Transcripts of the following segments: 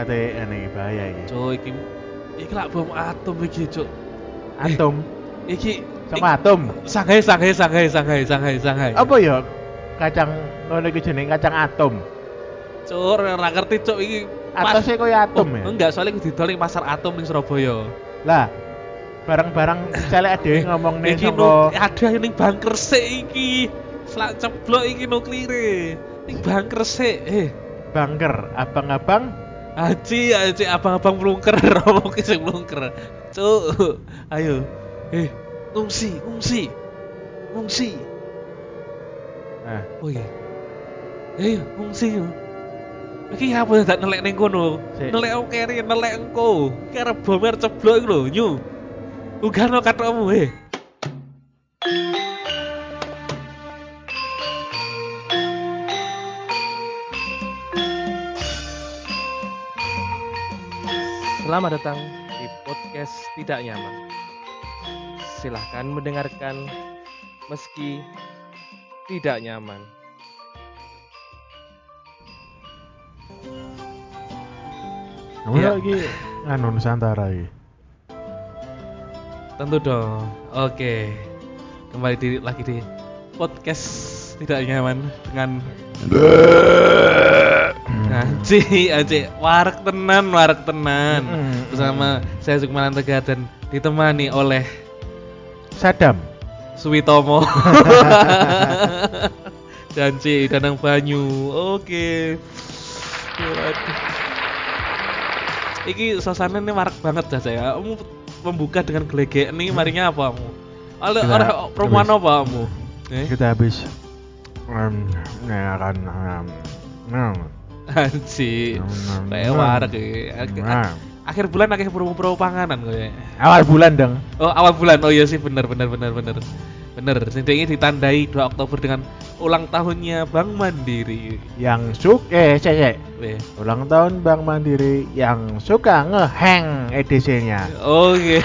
Ate ane bahaya iki. Cuk iki iki lak bom atom iki, Cuk. Atom Iki sama atom. Shanghai, Shanghai, Shanghai, Shanghai, Shanghai, Shanghai. Apa ya? Kacang ngono iki jenenge kacang atom. Cuk, ora ngerti cuk iki. Atau sih koyo atom oh, ya? Enggak, soalnya aku didol ning pasar atom ning Surabaya. Lah, barang-barang celek ade ngomong nih Iki saka nu- ada ning bangker sik iki. Selak ceblok iki nuklire. Ning bangker sik. Eh, bangker, abang-abang aji aji abang-abang melungker, romo ki sing melungker. Cuk, ayo. Eh, ngungsi, ngungsi. Ngungsi. Nah, Oh iya. Ayo, ngungsi yo. Iki apa dak nelek ning kono? Nelek aku keri, nelek engko. Arep bomer ceblok iku lho, nyu. Ugano katokmu, eh. Selamat datang di podcast Tidak Nyaman. Silahkan mendengarkan meski tidak nyaman. kamu Iya. lagi nganu Nusantara iki. Tentu dong. Oke. Kembali di, lagi di podcast tidak nyaman dengan Anji, Anji, warak tenan, warak tenan. Mm-mm. Bersama saya Sukmanan Tegar dan ditemani oleh Sadam. Suwitomo. Janji Danang Banyu. Oke. Waduh. Iki suasana ini marak banget dah saya. Kamu membuka dengan gelegek nih marinya apa kamu? Ada perumahan habis. apa kamu? Eh? Kita habis um, nah kan um, nah, Anji. Kayak warak. Akhir bulan akhir promo-promo panganan kayaknya. awal bulan dong. Oh awal bulan, oh iya sih bener bener bener bener bener. Ini ditandai 2 Oktober dengan ulang tahunnya Bank Mandiri. Yang suk eh cek cek. Ulang tahun Bank Mandiri yang suka ngehang edisinya. Oke.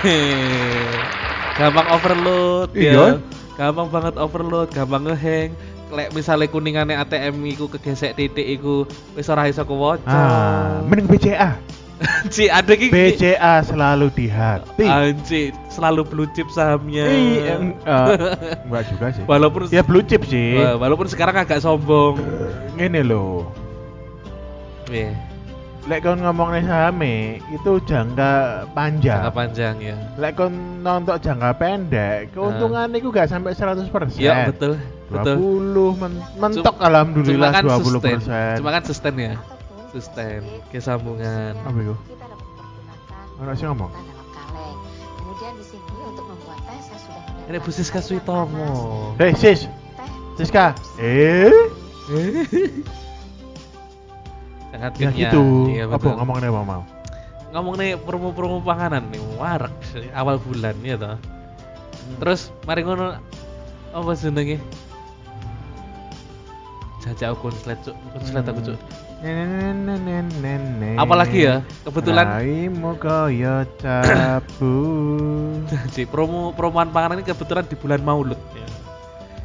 Gampang overload Iya. ya. Gampang banget overload, gampang ngehang. Lek misalnya kuningannya ATM iku kegesek titik iku wis ora iso kewaca. Ah, mending BCA. Ci ada ki BCA selalu di hati. Anji, selalu blue chip sahamnya. Iya, eh, enggak juga sih. Walaupun Ya blue chip sih. Walaupun sekarang agak sombong. Ngene loh. Iya, Lek kon ngomong nih sahame itu jangka panjang. jangka panjang ya. Lek kon nonton jangka pendek, keuntungan itu gak sampai 100%. Iya, betul. Betul. 20 men mentok alhamdulillah Cuma kan 20%. sustain. Cuma kan sustain ya. Sustain, kesambungan. Apa itu? Kita dapat menggunakan Ono sing ngomong? Kemudian di sini untuk membuat teh saya sudah Ini Bu Siska Suitomo. Hei sis, teh, Siska. Eh, Sangat ya kenyang. gitu. Iya, Apa betul. ngomongnya apa mau? Ngomong nih promo-promo panganan nih, warak awal bulan ya toh. Terus mari ngono apa jenenge? Jajak konslet cuk, konslet aku cuk. Nenek Apalagi ya, kebetulan Raimu kaya cabut. Jadi promo promoan panganan ini kebetulan di bulan Maulud ya.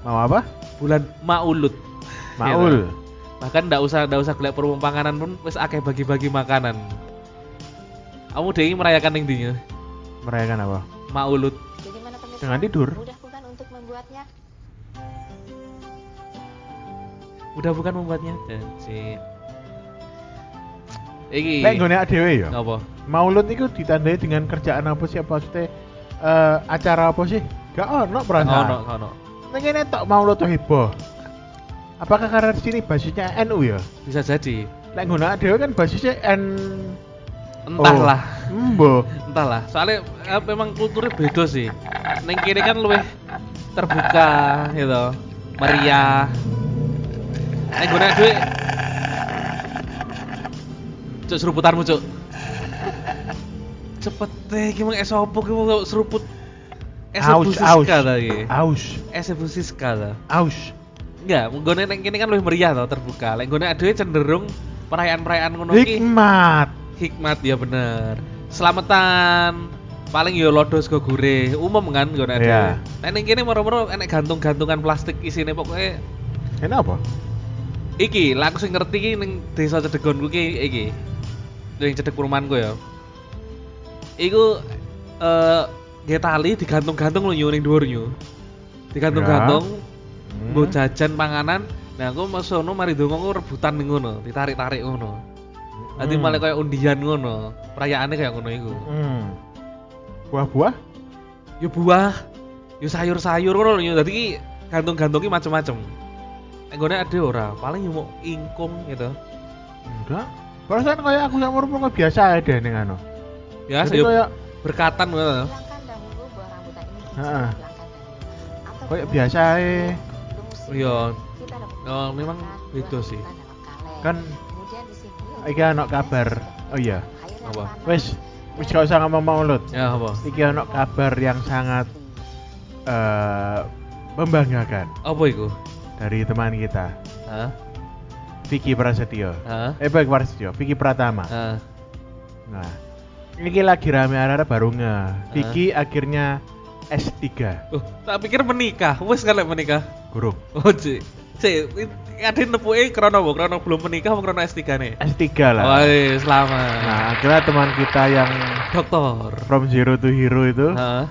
Mau apa? Bulan Maulud. Maul. Bahkan ndak usah ndak usah golek promo panganan pun wis akeh bagi-bagi makanan. Kamu deh merayakan yang dinya Merayakan apa? Maulud. Jadi mana pemirsa? Dengan tidur. Mudah Udah bukan membuatnya Janji. Iki. Lek nggone dhewe ya. Apa? Maulud itu ditandai dengan kerjaan apa sih? Apa maksudnya eh, acara apa sih? Gak ono Ono perasaan. ono. Neng ini tok Maulud tuh heboh. Apakah karena di sini basisnya NU ya? Bisa jadi. Lek nggone dhewe kan basisnya N Entahlah. Oh, Mbo. Entahlah. Soalnya eh, memang kulturnya beda sih. Neng kiri kan lebih terbuka gitu. Meriah. Neng gue duit. Cuk seruputanmu cuk. Cepet deh, gimana es opo gimana seruput. Es Aus, aus. busiska tadi. Aus. Es busiska lah. Aus. Enggak, gue neng kini kan lebih meriah tau terbuka. Lek gue aduh cenderung perayaan-perayaan ngono Hikmat. hikmat ya bener selamatan paling yo lodos go gurih umum kan gue ada Iya. nah ini kini moro-moro enek gantung-gantungan plastik isine pokoknya Ini apa? Iki lah aku sing ngerti iki ning desa cedegonku ki iki yang cedek perumahanku ya. Iku eh nggih tali digantung-gantung lho ning dhuwur yo. Digantung-gantung Hmm. mbok jajan panganan. Nah, aku sono mari donga aku rebutan ning ngono, ditarik-tarik ngono. Nanti Hmm. malah kayak undian ngono. Perayaannya kayak ngono iku. Hmm. Buah-buah? Yo buah, yo sayur-sayur ngono lho. Dadi ki gantung-gantungi macem-macem. Nek nggone ada ora, paling yo mau ingkung gitu. Enggak. Perasaan kayak aku sama rumput kok biasa aja ning anu. Biasa Jadi yo kayak berkatan ngono. Hilangkan dahulu buah rambutan ini. Heeh. Kayak biasa aja. sebelum musim Iya. kita dapat Oh, memang buah sih. Kan Kemudian di sini iki ana kabar. Oh iya. yang Apa? Wes, wis gak usah ngomong mulut. Ya apa? Iki ana kabar yang sangat eh membanggakan Apa iku? Dari teman kita, Hah? Vicky Prasetyo. Hah? Eh, baik Prasetyo, Vicky Pratama. Hah? Nah, ini lagi rame arah baru nge. Vicky akhirnya S3 Oh, tak pikir menikah. Wes kan lek menikah. guru. Oh, Cik. Cik, ada nepuke krono apa? Krono belum menikah apa krono S3 nih? S3 Oh, lah. iya, selamat. Nah, akhirnya teman kita yang Dokter. from zero to hero itu Hah?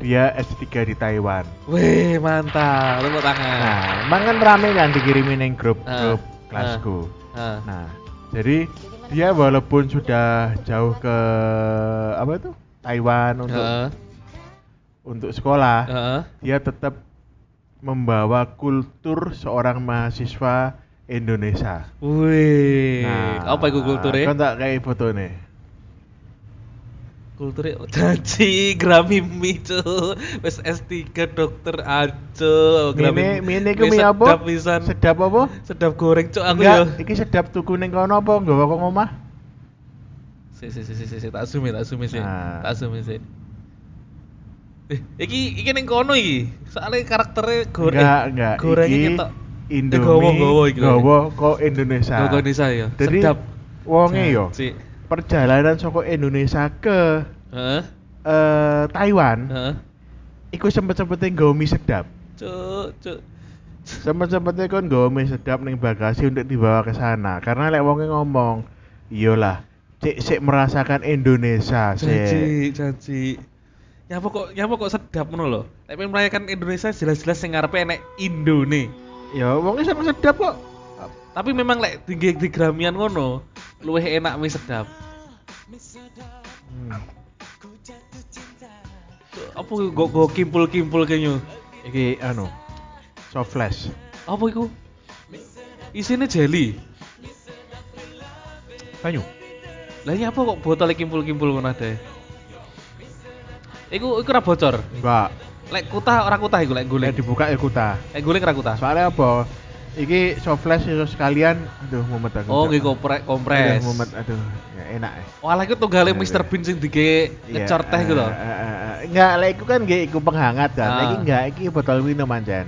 Dia S3 di Taiwan. Wih, mantap. Tepuk tangan. Nah, emang kan rame kan dikirimin yang grup Ah, grup kelasku. Hah? Nah, jadi dia walaupun sudah jauh ke apa itu Taiwan untuk Heeh. untuk sekolah, Heeh. dia tetap membawa kultur seorang mahasiswa Indonesia. Wih, Nah, apa itu kulturnya? Kan tak kayak foto nih. Kulturnya janji Grammy cu. Wes S3 dokter aja. Mine mine ku Wis mie apa? Sedap pisan. Sedap apa? Sedap goreng cuk aku ya. Iki sedap tuku ning kono apa nggawa kok omah? Si si si si si, si. tak asumi tak asumi sih. Nah. Tak asumi sih. Eh, iki iki ning kono iki. Soalnya karakternya goreng. Enggak, enggak. Gorengnya Iki ketok. Indomie Eh, gowo gowo iki. gowo kok Indonesia. Gowo Indonesia ya. Jadi Sedap. wonge yo Janji. Perjalanan saka Indonesia ke Heeh. eh, Taiwan Heeh. iku sempet-sempete nggawa mie sedap. Cuk, cuk. Sempet-sempete kon mie sedap ning bagasi untuk dibawa ke sana. Karena lek wonge ngomong, iyalah, cek sik merasakan Indonesia sik. Janji. Nyapa kok nyapa kok sedap ngono lho. Nek pengen merayakan Indonesia jelas-jelas sing ngarepe enek Indone. Ya wonge seneng sedap kok. Tapi memang lek tinggi di Gramian ngono, luwih enak mie sedap. Hmm. Apa go go kimpul-kimpul kayaknya. Iki anu. Soft flash. Apa iku? Isinya jelly. Banyu. Lah ini apa kok botolnya kimpul-kimpul ngono ada? Iku iku ora bocor. Enggak. Lek kutah ora kutah iku lek Lek guling. dibuka ya kuta. Lek guling ora kutah. Soalnya apa? Iki soft flash itu sekalian aduh mumet aku. Oh, nggih kompres kompres. Aduh, mumet aduh. Ya enak ya. Walah iku tunggale Mr. Bean sing dige Iya, ngecor teh gitu. eh, eh, eh, eh. Enggak, lek iku kan nggih iku penghangat kan. Ah. Iki enggak, iki botol minum anjen.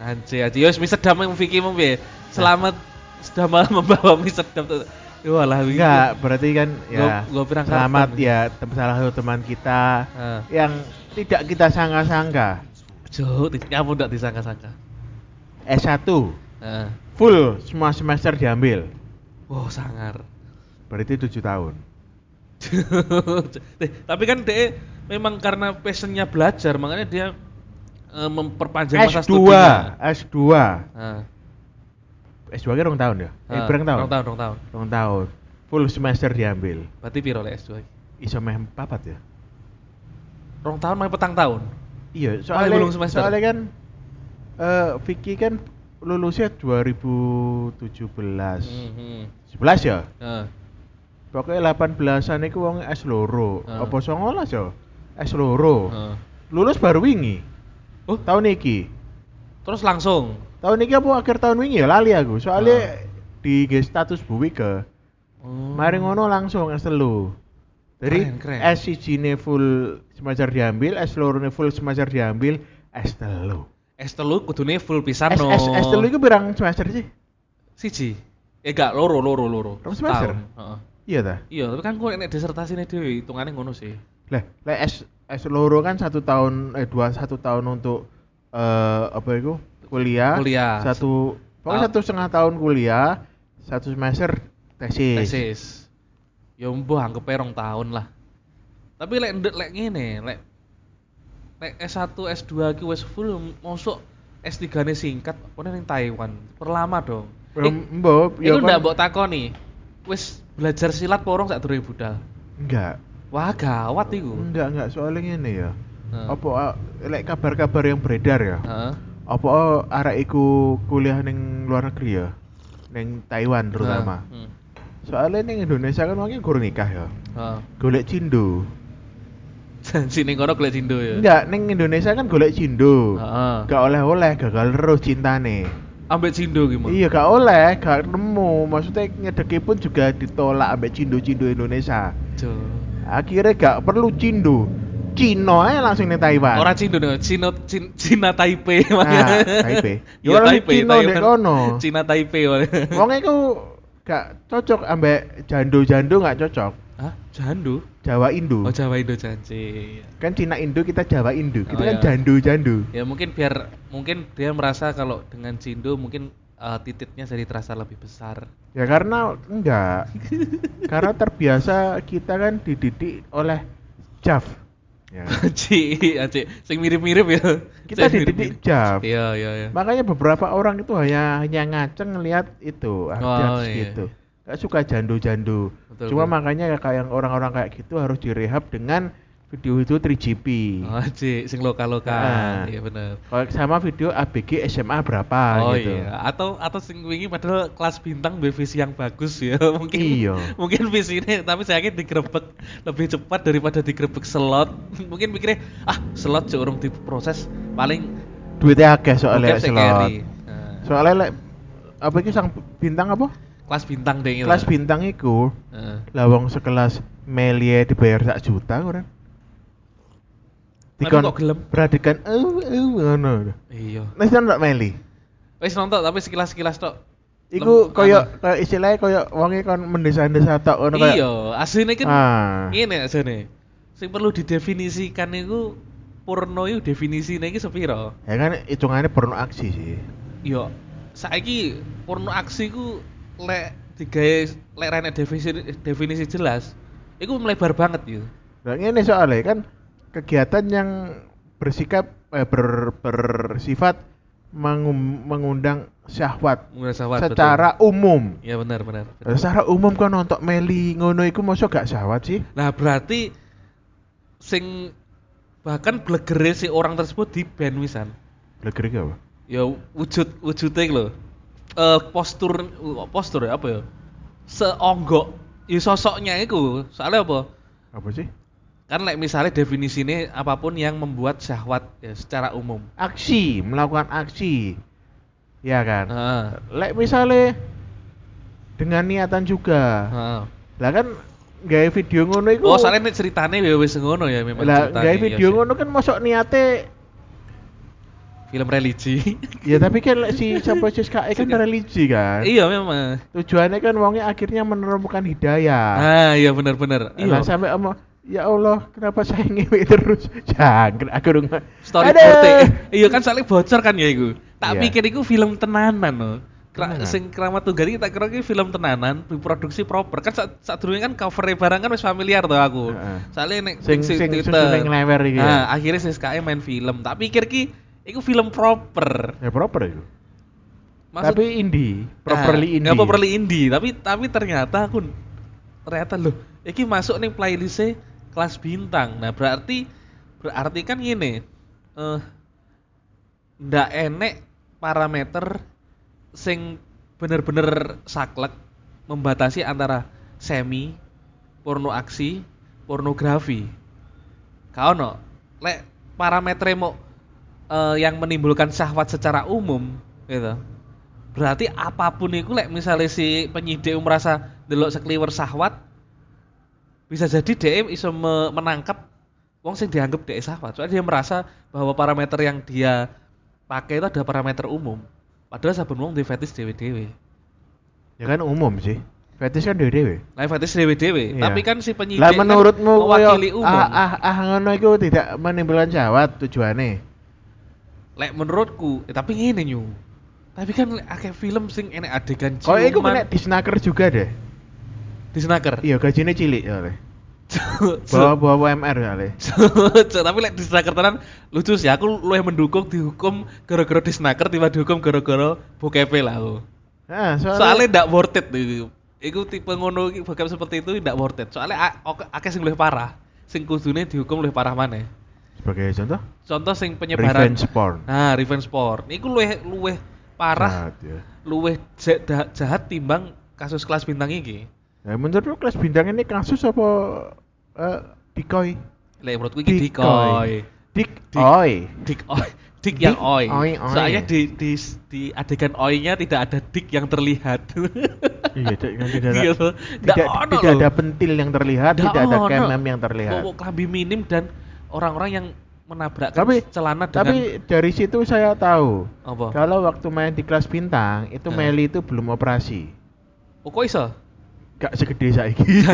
Anjir, anjir. Sedap yang Vicky mau piye? Selamat sudah malah membawa mie sedap tuh. Walah. Enggak, berarti kan ya Gua- gua selamat karton. ya tem salah satu teman kita Heeh. yang tidak kita sangka-sangka. Di- nyamu ndak disangka-sangka. S1 Heeh. full semua semester diambil. Wow, sangar. Berarti 7 tahun. Eh, tapi kan dia memang karena passionnya belajar, makanya dia eh, memperpanjang masa S2, studinya. S2. Heeh. S2 kan rong tahun ya? Eh, Heeh, berapa tahun? Rong tahun, rong tahun. Rong tahun. Full semester diambil. Berarti piro lek S2? Iso meh papat ya? Rong tahun main petang tahun. Iya, soalnya soalnya kan eh Vicky kan lulusnya 2017. Mhm. 11 ya? Heeh. Pokoknya 18-an iku wong S loro. Heeh. Apa 19 ya? S loro. Heeh. Lulus baru wingi. Oh, Tahun iki. terus langsung. Tahun iki apa akhir tahun wingi ya lali aku. Soalnya di ge status buwi ke. Oh. Mari ngono langsung S telu. Jadi Keren, keren. S siji full semester diambil, S loro full semester diambil, S telu. S telu kudune full pisan no. S, S telu itu berang semester sih? siji. Eh gak loro loro loro. Rong semester? Heeh. Iya ta? Iya, tapi kan kok nek disertasine dhewe hitungane ngono sih. Lah, lah S S loro kan satu tahun eh dua satu tahun untuk eh apa itu kuliah. Kuliah. Satu pokoknya Ah. satu setengah tahun kuliah, satu semester tesis. Tesis. Ya mbuh anggap rong tahun lah. Tapi lek ndek lek ngene, lek lek S1, S2 ki wis full mosok S3 ne singkat, pone ning Taiwan. Perlama dong. Ya, mbok, ya Iku ndak kon- mbok takoni. Wis belajar silat porong sak durunge budal. Enggak. Wah, gawat iku. Enggak, enggak soalnya ngene ya. Heeh. Apa ah, lek kabar-kabar yang beredar ya? Heeh. Apa ah, arek iku kuliah ning luar negeri ya? Ning Taiwan terutama. Hmm. Soalnya ning Indonesia kan wongnya guru nikah ya. Heeh. Golek cindo. Sini kono golek cindo ya. Enggak, ning Indonesia kan golek cindo. Heeh. Gak oleh-oleh, gagal terus cintane. Ambek cindo gimana? Iya, gak oleh, gak nemu. Maksudnya ngedeki pun juga ditolak ambek cindo-cindo Indonesia. Akhirnya gak perlu cindo. Cino aja langsung ning Taiwan. Ora cindo nih, Cina Cina, Cina Taipei Nah, Taipei. Ya orang Taipei, Cina Taiwan. ndek kono. Cina Taipei. makanya. Wong iku gak cocok ambek jando-jando gak cocok. Hah? Jandu? Jawa Indo. Oh Jawa Indo janji. Kan Cina Indo kita Jawa Indo. Kita Oh, kan iya. jando-jando. Ya mungkin biar mungkin dia merasa kalau dengan cindo mungkin eh, titiknya jadi terasa lebih besar. Ya karena enggak. karena terbiasa kita kan dididik oleh Jav. Ya. Ci, aci, sing mirip-mirip ya. Kita Sing dididik mirip-mirip. Jav. Iya, iya, iya. Makanya beberapa orang itu hanya hanya ngaceng ngelihat itu Oh, iya. gitu. Gak suka jando-jando. Cuma betul. makanya kayak yang orang-orang kayak gitu harus direhab dengan video itu 3GP. Oh, Ci, sing lokal-lokal. Ah. Iya benar. Kalau sama video ABG SMA berapa oh gitu. iya, atau atau sing wingi padahal kelas bintang visi yang bagus ya. Mungkin Iya. mungkin visinya tapi saya yakin digerebek lebih cepat daripada digerebek slot. mungkin mikirnya ah slot sih urung diproses paling Duitnya akeh soalnya slot. Nah, Soalnya lek apa iki sang bintang apa? Kelas bintang deh Kelas bintang iku Heeh. lawang sekelas Melie dibayar sak juta orang. Tapi kok gelem? perhatikan eh eh ngono. Iya. Nek ndak Meli. Wis nonton tapi sekilas-sekilas tok. Iku koyo anu. koyo istilahnya koyo wonge kon mendesa-desa tok ngono kayak. Iya, aslinya kan Ah. ngene asline. Sing perlu didefinisikan iku porno iku definisine iki sepiro? Ya kan hitungannya porno aksi sih. Yo, saiki porno aksi ku lek digawe lek rene definisi definisi jelas, iku melebar banget yo. Nah, ini soalnya kan kegiatan yang bersikap eh, ber, bersifat mengum- mengundang syahwat Mengundang syahwat, secara umum. Iya benar benar. benar. Secara umum kan nonton Meli ngono iku mosok gak syahwat sih? Nah, berarti sing bahkan blegere si orang tersebut di ban wisan. Bleger iki apa? Ya wujud wujudnya lho. Eh postur postur ya apa ya? Seonggok ya sosoknya itu. Soalnya apa? Apa sih? Kan like misalnya definisinya apa pun yang membuat syahwat ya secara umum. Aksi, melakukan aksi. Ya kan? Heeh. Lek misalnya dengan niatan juga. Heeh. Lah kan gawe video ngono iku. Oh, soalnya ceritanya ya wis ngono ya memang Lah gawe iya video ngono kan mosok niate film religi. ya tapi kan si siapa si SKE kan religi kan. iya memang. Tujuannya kan wongnya akhirnya menemukan hidayah. Ah, iya benar-benar. Iya. sampai ama ya Allah, kenapa saya ngewe terus? Jangkrik aku dong. Storyboard Iya kan soalnya bocor kan ya iku. Tak Iya. pikir iku film tenanan loh. Kra Tenanan? sing keramat tunggal iki tak kira iki film tenanan, diproduksi proper. Kan saat saat dulu kan cover barang kan wis familiar tuh aku. Heeh. Soalnya nek Sing- ning sing Twitter. susunan ngelewer iki ya? Nah, akhirnya si SKE main film. Tak pikir iku film proper. Ya proper itu. Maksud- Tapi indie, properly Nah, indie. nggak properly indie, tapi tapi ternyata aku ternyata loh, iki masuk nih playlist kelas bintang. Nah, berarti berarti kan gini. Eh ndak enek parameter sing bener-bener saklek membatasi antara semi, porno aksi, pornografi. Kau no, lek parameter mau eh, yang menimbulkan syahwat secara umum, gitu. Berarti apa pun itu lek misalnya si penyidik merasa delok sekeliwer syahwat bisa jadi DM iso me- menangkap wong sing dianggap dhek syahwat. Soalnya dia merasa bahwa parameter yang dia pakai itu ada parameter umum. Padahal saben wong di fetish dewe-dewe. Ya kan umum sih. Fetish kan dewe-dewe. Nah, fetish dewe-dewe, Iya. tapi kan si penyidik Lah kan menurutmu mewakili koyo umum. ah ah ah ngono iku tidak menimbulkan syahwat tujuannya. Lek menurutku, eh, tapi ngene nyu. Tapi kan akeh film sing enek adegan Kalau iku ciuman. kena di snaker juga deh. Disnaker. Iya, gajinya cilik soalnya. Cuk, Bawa bawa UMR soalnya. Cuk, tapi lek disnaker tenan lucu sih aku luwih mendukung dihukum gara-gara disnaker tiba dihukum gara-gara bokepe lah aku. Nah, soalnya, Soalnya ndak worth it iku. Iku tipe ngono bokep seperti itu ndak worth it. Soalnya akeh sing luwih parah. Sing kudune dihukum luwih parah maneh. Sebagai contoh Contoh sing penyebaran revenge porn. Nah, revenge porn. Iku luwih luwih parah, Jahat, ya. luwih ja- da- jahat timbang kasus kelas bintang iki. Nah, menurut lu kelas bintang ini kasus apa eh decoy? Lek menurutku iki Decoy. decoy. Dik, Dik- oi. Dik oi. Dik yang Dik, oi. oi, oi. Soalnya di, di di adegan oi-nya tidak ada dik yang terlihat. Iya, tidak tidak, ono tidak loh. ada pentil yang terlihat, tidak ada kemem yang terlihat. Bawa klambi minim dan orang-orang yang menabrakkan Tapi- celana dengan Tapi dari situ saya tahu apa? kalau waktu main di kelas bintang itu Nah. Meli itu belum operasi. Oh, kok iso? Gak segede saiki.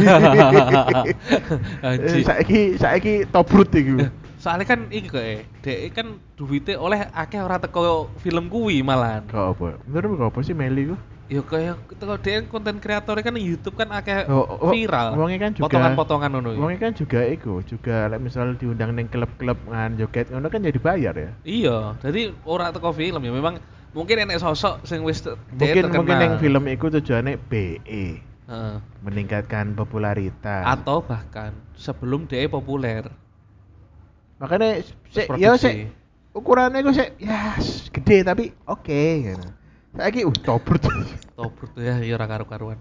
Anjing. saiki saiki tobrut iku. Soalnya kan iki kok eh, dek kan duwite oleh akeh ora teko film kuwi malahan. Kok apa? Menurut kok apa sih Meli ku? Ya kayak teko dek konten kreator kan YouTube kan akeh Oh, oh, viral. wongnya kan juga- potongan-potongan ngono. Wongnya kan juga iku, juga like, misal diundang neng klub-klub ngan joget ngono kan jadi bayar ya. Iya, jadi ora teko film ya memang mungkin enek sosok sing wis Mungkin terkenal. mungkin neng film iku tujuannya BE, Heeh. meningkatkan popularitas. atau bahkan sebelum dia populer. Makanya sik Terus ya sik ukurannya gue sik ya gede tapi oke gitu. Saiki uh tobrut. Tobrut tuh ya, ya ora karu-karuan.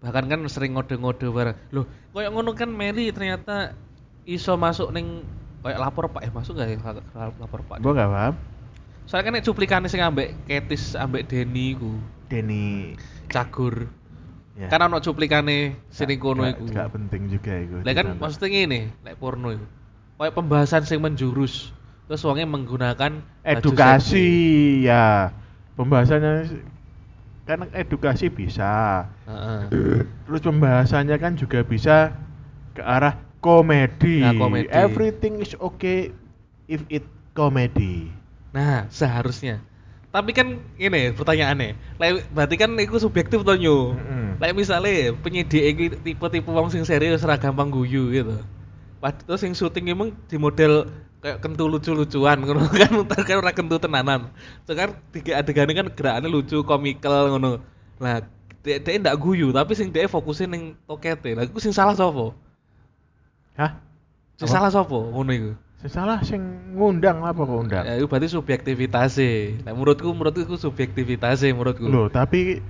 Bahkan kan sering ngode-ngode bareng. Loh, koyo ngono kan Meli ternyata iso masuk ning kayak lapor Pak eh masuk gak ya la- lapor Pak? Gua gak paham. Soalnya kan nek cuplikane sing ambek Ketis ambek Denny ku, Denny Cagur. ya. Kan ono cuplikane sini kono iku. Gak penting juga iku. Lah kan maksudnya ngene, lek porno iku. Kayak pembahasan sing menjurus. Terus wongnya menggunakan edukasi ya. Pembahasannya kan edukasi bisa. Heeh. Terus pembahasannya kan juga bisa ke arah komedi. Nah, komedi. Everything is okay if it comedy. Nah, seharusnya. Tapi kan ini pertanyaannya, lek berarti kan itu subjektif to nyu. Mm-mm. Lek misalnya penyidik iki tipe-tipe wong sing serius ora gampang guyu gitu. Padahal terus sing syuting emang di model kayak kentu lucu-lucuan ngono kan ntar kan ora kentu tenanan. Sekarang tiga adegannya kan gerakannya lucu, komikal ngono. Nah, dia, dia ndak guyu, tapi sing dia fokusin ning tokete. Lah iku sing salah sapa? Hah? Sing salah sapa ngono iku? Salah sing ngundang apa kok undang? Ya itu berarti subjektivitas Nah, menurutku menurutku itu subjektivitas menurutku. Loh, tapi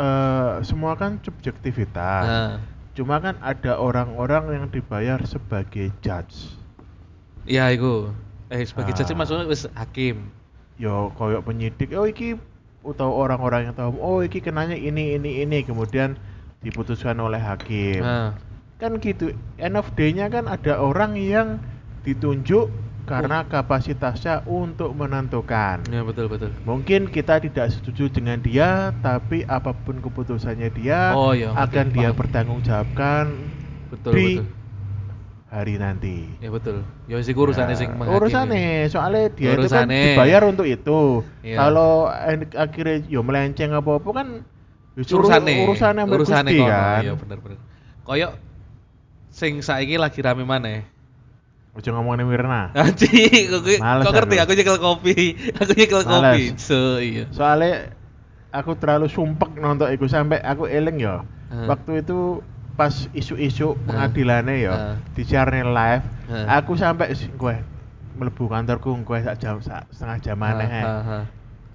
eh, semua kan subjektivitas. Nah, Cuma kan ada orang-orang yang dibayar sebagai judge. iya itu. Eh sebagai Ah. judge maksudnya wis hakim. Yo koyok penyidik, oh iki atau orang-orang yang tahu, oh iki kenanya ini ini ini kemudian diputuskan oleh hakim. Nah, Kan gitu. End of day-nya kan ada orang yang ditunjuk karena kapasitasnya untuk menentukan. ya betul betul. Mungkin kita tidak setuju dengan dia, tapi apa pun keputusannya dia Oh, iya, akan ngerti, dia paham. pertanggungjawabkan Betul di betul. hari nanti. Ya betul. Ya sih urusannya Ya, sing urusannya, soalnya dia itu kan dibayar untuk itu. Iya. Kalau en- akhirnya yo melenceng apa-apa kan ambek urusannya Gusti kono. kan. Iya bener bener. Koyok sing saiki lagi rame maneh. Ojo ngomongin Mirna. Anjing, kok kok ngerti aku. aku nyekel kopi. Aku nyekel kopi. So iya. Soalnya aku terlalu sumpek nonton itu sampai aku eling ya. Hmm. Waktu itu pas isu-isu Hmm. pengadilannya ya Hmm. disiarne live, Hmm. aku sampai gue melebu kantorku gue sak jam sak setengah jam ha, ha.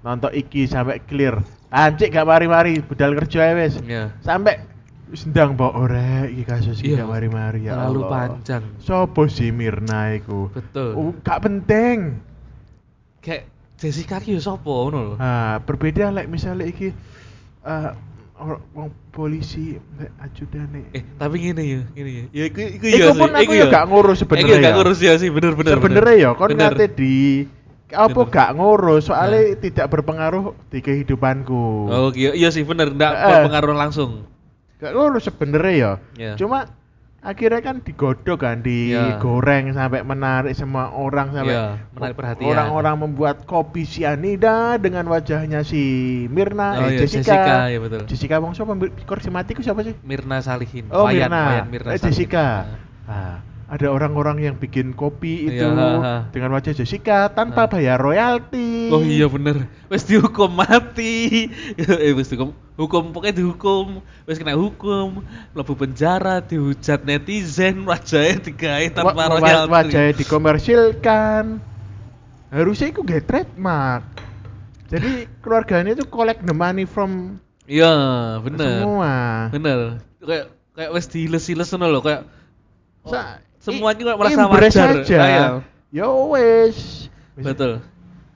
Nonton iki sampai clear. Anjik gak mari-mari budal kerja ae wis. Iya. Sampai wis ndang mbok ore iki kasus iki Iya. gak mari-mari ya Terlalu Allah. panjang. Sopo sih Mirna iku? Betul. Uh, gak penting. Kayak Jessica ki sapa ngono lho. Nah, berbeda lek misalnya iki eh or- wong polisi lek ajudane. Eh, tapi ngene ya, ngene ya. Ya iku iku Iku ya sih. pun aku ya gak ngurus sebenarnya Iku gak ngurus ya sih, bener bener. Sebenarnya ya kon ngate di apa gak ngurus soalnya Nah. tidak berpengaruh di kehidupanku. Oh iya, iya sih bener, ndak Eh. berpengaruh langsung. Gak ngurus sebenarnya ya. Iya. Cuma akhirnya kan digodok kan Iya. digoreng sampai menarik semua orang sampai Iya, menarik perhatian. orang-orang membuat kopi sianida dengan wajahnya si Mirna Oh eh, iya, Jessica Jessica, iya betul. Jessica wong sapa koreksi mati ku siapa sih Mirna Salihin. oh Wayan, Mirna Wayan Mirna eh, Salihin. Jessica Nah. Ada orang-orang yang bikin kopi itu Iya, ha, ha. dengan wajah Jessica tanpa Ha. bayar royalti. Oh iya bener, wes dihukum mati, eh wes dihukum, hukum pokoknya dihukum, wes kena hukum, lebu penjara, dihujat netizen, wajahnya digawe tanpa Wa- royalti. wajahnya dikomersilkan. Harusnya itu gak trademark. Jadi keluarganya itu collect the money from Iya bener, semua. Bener, kayak kayak wes diiles-iles ngono loh, kayak oh, Sa- semuanya kok merasa impress wajar. aja Ah, iya. ya wes Betul.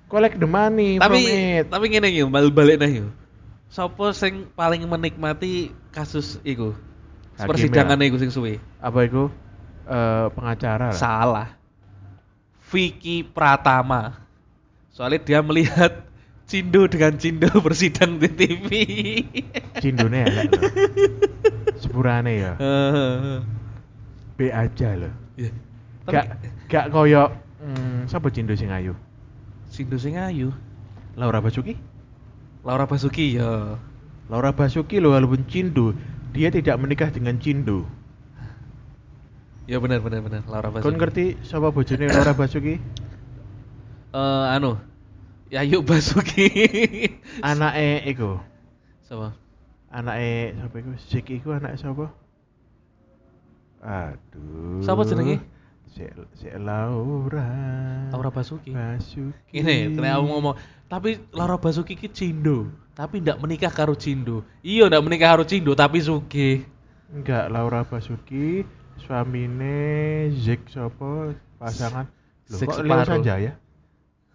collect the money Tapi from it tapi ngene yo, balik nah yo. Sopo sing paling menikmati kasus iku? Hakim Persidangan ya? iku sing suwe. apa itu Eh, pengacara lah. Salah. Vicky Pratama. Soalnya dia melihat Cindo dengan Cindo bersidang di TV. cindone elek loh sepurane ya Heeh. B aja loh Ya. gak Tapi gak koyo hmm, siapa cindo sing ayu Cindo sing ayu. Laura Basuki Laura Basuki ya. Laura Basuki loh walaupun cindo dia tidak menikah dengan cindo Ya benar benar benar Laura Basuki. Kon ngerti siapa bojone Laura Basuki? Eh anu. Yayu Basuki. Anake iku. Siapa? Anake sapa iku? Zik iku anake sapa? Aduh. Siapa jenenge? Si, si Laura. Laura Basuki. Basuki. Ini, kena aku ngomong, tapi Laura Basuki ki Cindo, tapi ndak menikah karo Cindo. Iya, ndak menikah karo Cindo, tapi sugih. Enggak, Laura Basuki suamine Zik sapa pasangan Loh, kok Leo. Sanjaya?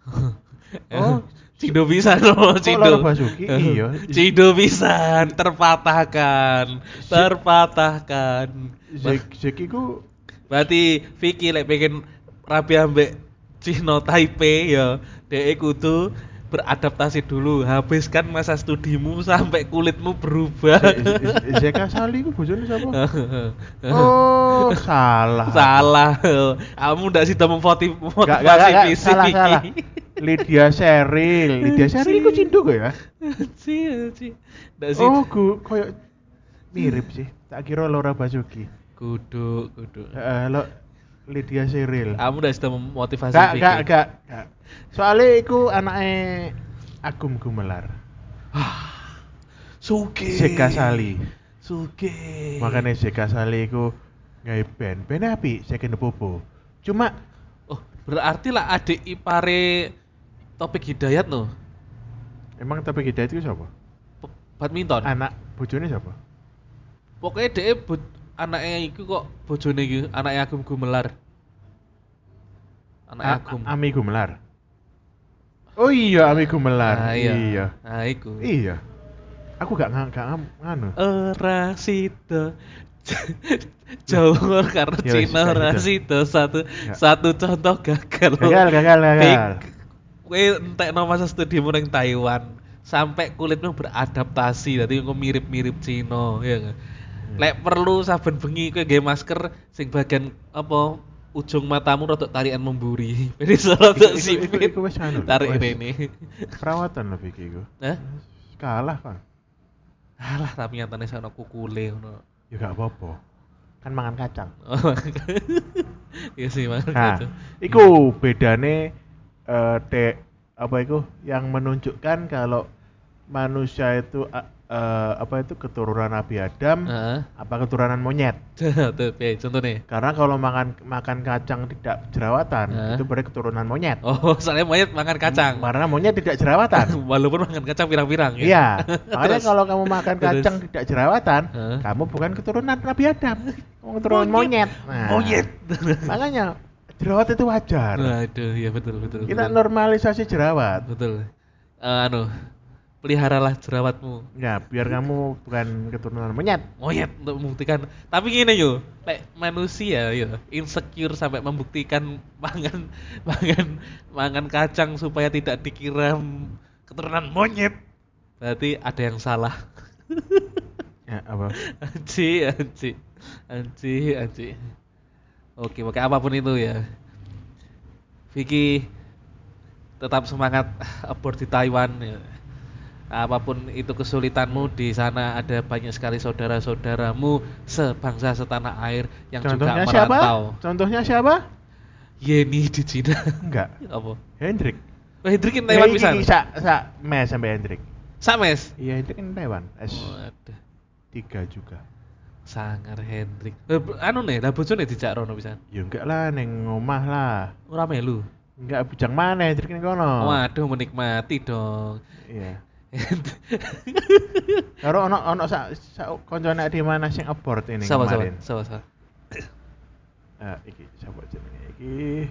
Oh, Cindo bisa Cindo. Laura Basuki? Iya. Cindo bisa terpatahkan, terpatahkan. Zik iku Berarti Vicky lek pengen rapi ambek Cino Taipei ya, dhek kudu beradaptasi dulu. Habiskan masa studimu sampai kulitmu berubah. Zeka Sali iku bojone sapa? Oh, salah. Salah. Kamu ndak sih memvoti Gak, gak, gak, salah. Lydia Sheryl. Lydia Sheryl iku cindu kok ya? Ndak sih. Oh, ku koyo mirip sih. Tak kira Laura Basuki. Kudu, kudu. Heeh, lo Lydia Sheryl. Kamu ndak sih memotivasi Gak, gak, gak, gak. Soalnya iku anaknya Agum Gumelar. Suge. Zeka Sali. Suge. Makanya Zeka Sali iku gawe band. Band api, Second Popo. Cuma Oh, berarti lah adik ipare Topik Hidayat no. emang tapi kita itu siapa? Badminton. Anak bojone siapa? Pokoknya dia but anaknya iku kok bojone iki, anaknya Agum Gumelar. Anaknya A- Agum. Ami Gumelar. Oh iya, Ami Gumelar. Nah, iya. iya. Nah, iku. Iya. Aku gak ngang gak nganu. Ora sida Jawa karena Ya wis, Cina ora gitu. sida satu Gak. satu contoh gagal. Gagal, gagal, gagal. Kowe entekno masa studimu ning Taiwan sampai kulitmu beradaptasi dadi engko mirip-mirip Cina ya kan. Lek perlu saben bengi kowe gawe masker sing bagian apa ujung matamu rada tarikan memburi. Jadi rada sipit. iku- wis anu Tarik rene. Perawatan lebih kayak gue. Hah? Kalah kan. Alah tapi nyatane sana kukule ngono. Ya gak apa-apa. Kan mangan kacang. Oh, Iya sih Nah, makanya. iku bedane eh te apa iku yang menunjukkan kalau manusia itu eh, apa itu keturunan Nabi Adam Heeh. apa keturunan monyet. Tuh, piye contohnya? Karena kalau makan makan kacang tidak jerawatan Hah? itu berarti keturunan monyet. Oh, soalnya monyet makan kacang. Karena monyet tidak jerawatan. Walaupun makan kacang pirang-pirang ya. Iya, makanya kalau kamu makan Terus? kacang tidak jerawatan, Hah? kamu bukan keturunan Nabi Adam, kamu keturunan monyet. Nah, Monyet. makanya jerawat itu wajar. Waduh, iya betul betul. Kita betul. normalisasi jerawat. Betul. Eh, anu, peliharalah jerawatmu. Ya, biar kamu bukan keturunan monyet. Monyet untuk membuktikan. Tapi gini yo, lek manusia yo insecure sampai membuktikan mangan mangan mangan kacang supaya tidak dikira keturunan monyet. Berarti ada yang salah. Ya, apa? Anji, anji. Anji, anji. Oke, pakai apa pun itu ya. Vicky tetap semangat abort di Taiwan ya. Apa pun itu kesulitanmu di sana ada banyak sekali saudara-saudaramu sebangsa setanah air yang Contohnya juga siapa? merantau. Contohnya siapa? Yeni di Cina. Enggak. Apa? Hendrik. Oh, Hendrik in Taiwan bisa. iki Sak sak mes sampai Hendrik. Sames. Iya, Hendrik kan Taiwan. Waduh. S3 juga. Sangar Hendrik. Eh, anu nih, lah bojone dijak rono pisan. Ya enggak lah neng omah lah. Ora melu. Enggak bujang mana Hendrik ning kono. Waduh, menikmati dong. Iya. Karo ono ono sak sak koncone di mana sing abort ini sawa, kemarin. sawa, sawa. Eh, iki sapa jenenge iki?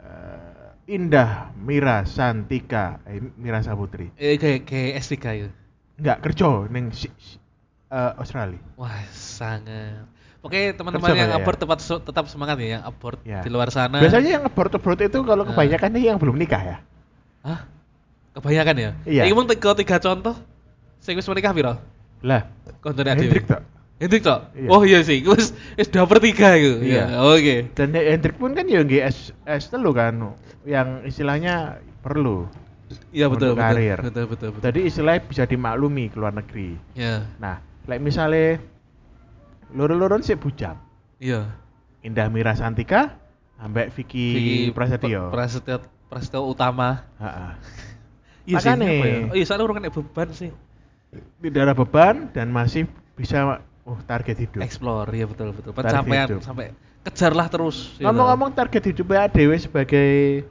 Eh, Indah Mira Santika, eh, Mira Saputri. Eh, kayak kayak S3 ya. Enggak kerja ning si- eh, Australia. Wah, sangat. Oke, teman-teman yang kayak ya? abort tetap tetap semangat ya, yang abort Ya. di luar sana. Biasanya yang abort-abort itu kalau Nah. kebanyakan nih yang belum nikah ya. Hah? Kebanyakan ya? Iya. Mung tiga, tiga contoh. Sing wis menikah piro? Lah, Kontone Hendrik dhewe. tok. Hendrik tok? Iya. Oh iya sih, wis wis dua per tiga itu. Iya. Ya, Oke. Dan Hendrik pun kan ya nggih S S telu kan yang istilahnya perlu. Iya betul, betul, karir. betul, betul, betul. Jadi istilahnya bisa dimaklumi ke luar negeri. Ya, Nah, like misalnya loro-loron sih bujang. iya. Indah Mira Santika ambek Vicky, Prasetyo. P- Prasetyo Prasetyo utama. Heeh. Iya sih, ya? Oh iya, soalnya orang kena beban sih. Tidak ada beban dan masih bisa oh target hidup. Explore, iya betul betul. Pencapaian hidup. sampai kejarlah terus. gitu. Ngomong-ngomong target hidupnya Dewi sebagai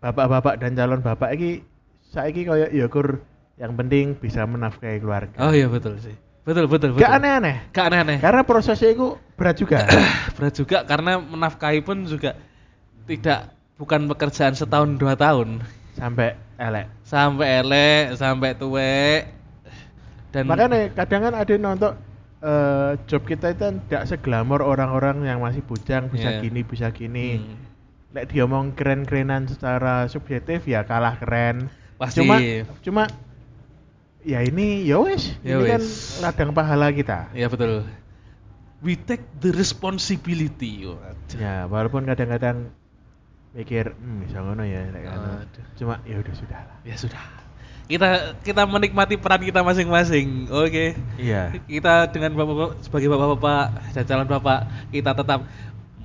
bapak-bapak dan calon bapak iki saiki koyo ya kur yang penting bisa menafkahi keluarga. Oh iya betul sih. Betul betul betul. Gak aneh-aneh. Gak aneh-aneh. Karena prosesnya itu berat juga. Berat juga karena menafkahi pun juga tidak bukan pekerjaan setahun dua tahun. Sampai elek. Sampai elek, sampai tuwek. Dan Makanya kadang kan ada yang nonton eh, job kita itu kan tidak seglamor orang-orang yang masih bujang bisa Iya. gini bisa gini. Hmm. Lek dia ngomong keren-kerenan secara subjektif ya kalah keren. Pasti. Cuma cuma ya ini ya wes, Ya ini kan ladang pahala kita. Ya betul. We take the responsibility. Waduh. Ya, walaupun kadang-kadang mikir, hmm, bisa ngono ya. Aduh. Cuma ya udah sudah lah. Ya sudah. Kita kita menikmati peran kita masing-masing. Oke. Iya. Kita dengan bapak-bapak sebagai bapak-bapak dan calon bapak kita tetap